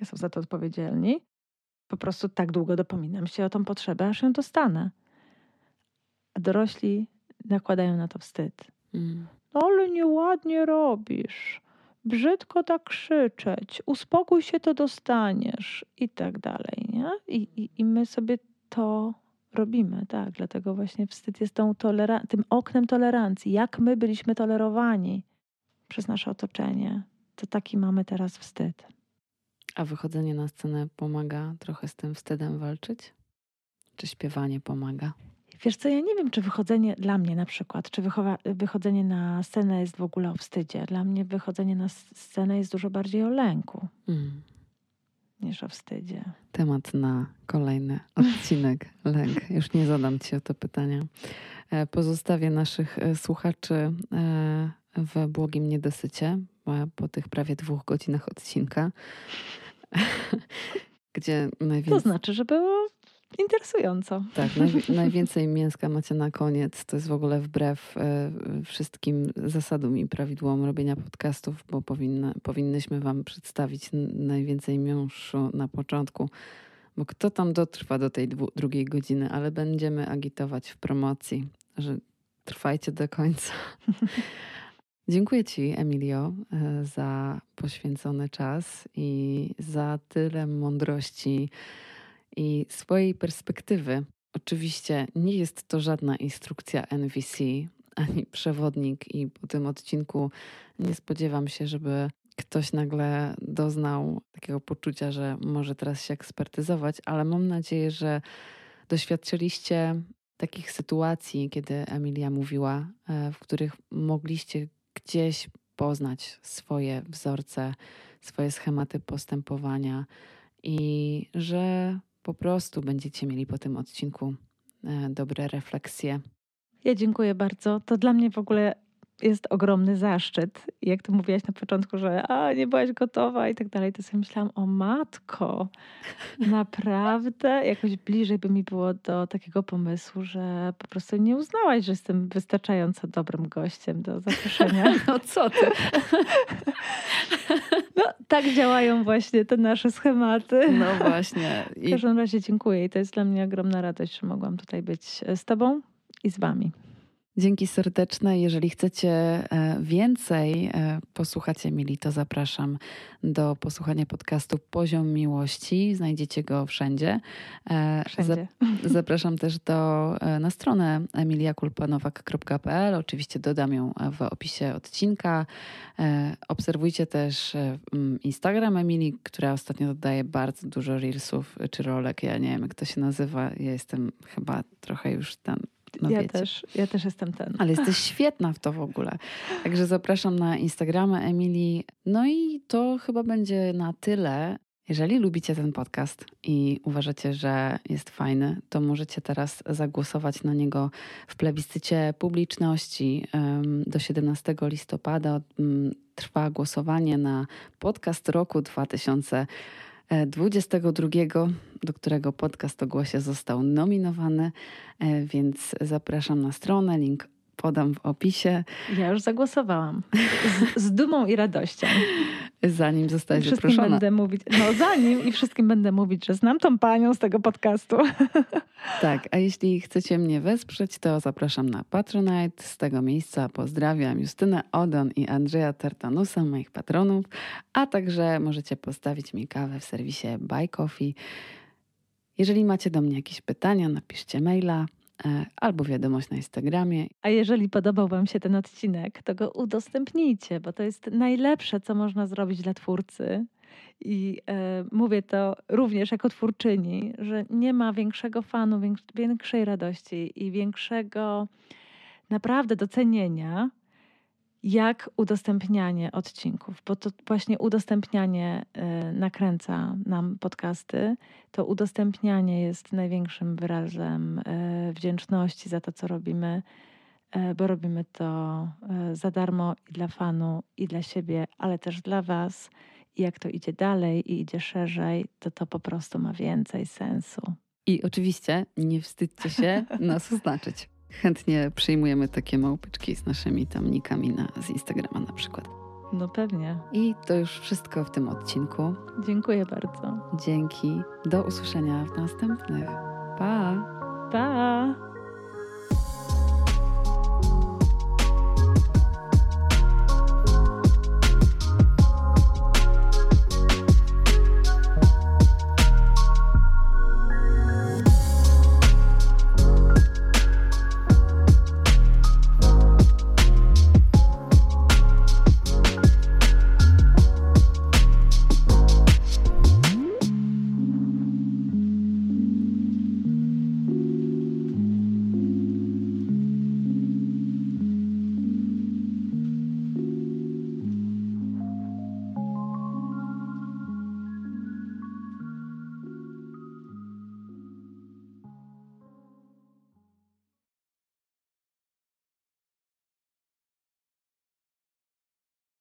są za to odpowiedzialni. Po prostu tak długo dopominam się o tą potrzebę, aż ją dostanę. A dorośli nakładają na to wstyd. Mhm. No ale nieładnie robisz. Brzydko tak krzyczeć. Uspokój się, to dostaniesz. I tak dalej, nie? I, i, i my sobie to robimy, tak. Dlatego właśnie wstyd jest tą tym oknem tolerancji. Jak my byliśmy tolerowani przez nasze otoczenie, to taki mamy teraz wstyd.
A wychodzenie na scenę pomaga trochę z tym wstydem walczyć? Czy śpiewanie pomaga?
Wiesz co, ja nie wiem, czy wychodzenie dla mnie na przykład, czy wychodzenie na scenę jest w ogóle o wstydzie. Dla mnie wychodzenie na scenę jest dużo bardziej o lęku. Mm niż o wstydzie.
Temat na kolejny odcinek. [LAUGHS] Lęk. Już nie zadam Ci o to pytania. E, pozostawię naszych e, słuchaczy e, w błogim niedosycie po tych prawie dwóch godzinach odcinka. [LAUGHS] Gdzie najwięcej...
To znaczy, że było interesująco.
Tak, naj, [LAUGHS] najwięcej mięska macie na koniec. To jest w ogóle wbrew e, wszystkim zasadom i prawidłom robienia podcastów, bo powinna, powinnyśmy Wam przedstawić najwięcej miąższu na początku. Bo kto tam dotrwa do tej dwu, drugiej godziny, ale będziemy agitować w promocji, że trwajcie do końca. [LAUGHS] Dziękuję Ci, Emilio, e, za poświęcony czas i za tyle mądrości i swojej perspektywy. Oczywiście nie jest to żadna instrukcja NVC ani przewodnik, i po tym odcinku nie spodziewam się, żeby ktoś nagle doznał takiego poczucia, że może teraz się ekspertyzować, ale mam nadzieję, że doświadczyliście takich sytuacji, kiedy Emilia mówiła, e, w których mogliście gdzieś poznać swoje wzorce, swoje schematy postępowania i że po prostu będziecie mieli po tym odcinku e, dobre refleksje.
Ja dziękuję bardzo. To dla mnie w ogóle jest ogromny zaszczyt. Jak to mówiłaś na początku, że a, nie byłaś gotowa i tak dalej, to sobie myślałam, o matko, [LAUGHS] naprawdę jakoś bliżej by mi było do takiego pomysłu, że po prostu nie uznałaś, że jestem wystarczająco dobrym gościem do zaproszenia. [LAUGHS]
No co ty? [LAUGHS]
No, tak działają właśnie te nasze schematy.
No właśnie.
W każdym razie dziękuję i to jest dla mnie ogromna radość, że mogłam tutaj być z Tobą i z Wami.
Dzięki serdeczne. Jeżeli chcecie e, więcej e, posłuchać Emilii, to zapraszam do posłuchania podcastu Poziom Miłości. Znajdziecie go wszędzie.
E, wszędzie. [LAUGHS]
Zapraszam też do, na stronę emiliakulpanowak.pl. Oczywiście dodam ją w opisie odcinka. Obserwujcie też Instagram Emilii, która ostatnio dodaje bardzo dużo reelsów czy rolek. Ja nie wiem, jak to się nazywa. Ja jestem chyba trochę już tam
no ja, też, ja też jestem ten.
Ale jesteś świetna w to w ogóle. Także zapraszam na Instagrama Emilii. No i to chyba będzie na tyle. Jeżeli lubicie ten podcast i uważacie, że jest fajny, to możecie teraz zagłosować na niego w plebiscycie publiczności. Do 17 listopada mm, trwa głosowanie na podcast roku 2000. 22, do którego podcast o głosie został nominowany, e, więc zapraszam na stronę. Link podam w opisie.
Ja już zagłosowałam. Z, z dumą i radością.
Zanim zostałeś
wszystkim
zaproszona.
będę mówić, no zanim i wszystkim będę mówić, że znam tą panią z tego podcastu. [LAUGHS]
Tak, a jeśli chcecie mnie wesprzeć, to zapraszam na Patronite. Z tego miejsca pozdrawiam Justynę Odon i Andrzeja Tartanusa, moich patronów, a także możecie postawić mi kawę w serwisie Buy Coffee. Jeżeli macie do mnie jakieś pytania, napiszcie maila albo wiadomość na Instagramie.
A jeżeli podobał Wam się ten odcinek, to go udostępnijcie, bo to jest najlepsze, co można zrobić dla twórcy. I e, mówię to również jako twórczyni, że nie ma większego fanu, więk- większej radości i większego naprawdę docenienia, jak udostępnianie odcinków, bo to właśnie udostępnianie e, nakręca nam podcasty. To udostępnianie jest największym wyrazem e, wdzięczności za to, co robimy, e, bo robimy to za darmo i dla fanu, i dla siebie, ale też dla Was. I jak to idzie dalej i idzie szerzej, to to po prostu ma więcej sensu.
I oczywiście nie wstydźcie się [LAUGHS] nas oznaczyć. Chętnie przyjmujemy takie małpyczki z naszymi tam nikami na, z Instagrama na przykład.
No pewnie.
I to już wszystko w tym odcinku.
Dziękuję bardzo.
Dzięki. Do usłyszenia w następnych. Pa!
Pa!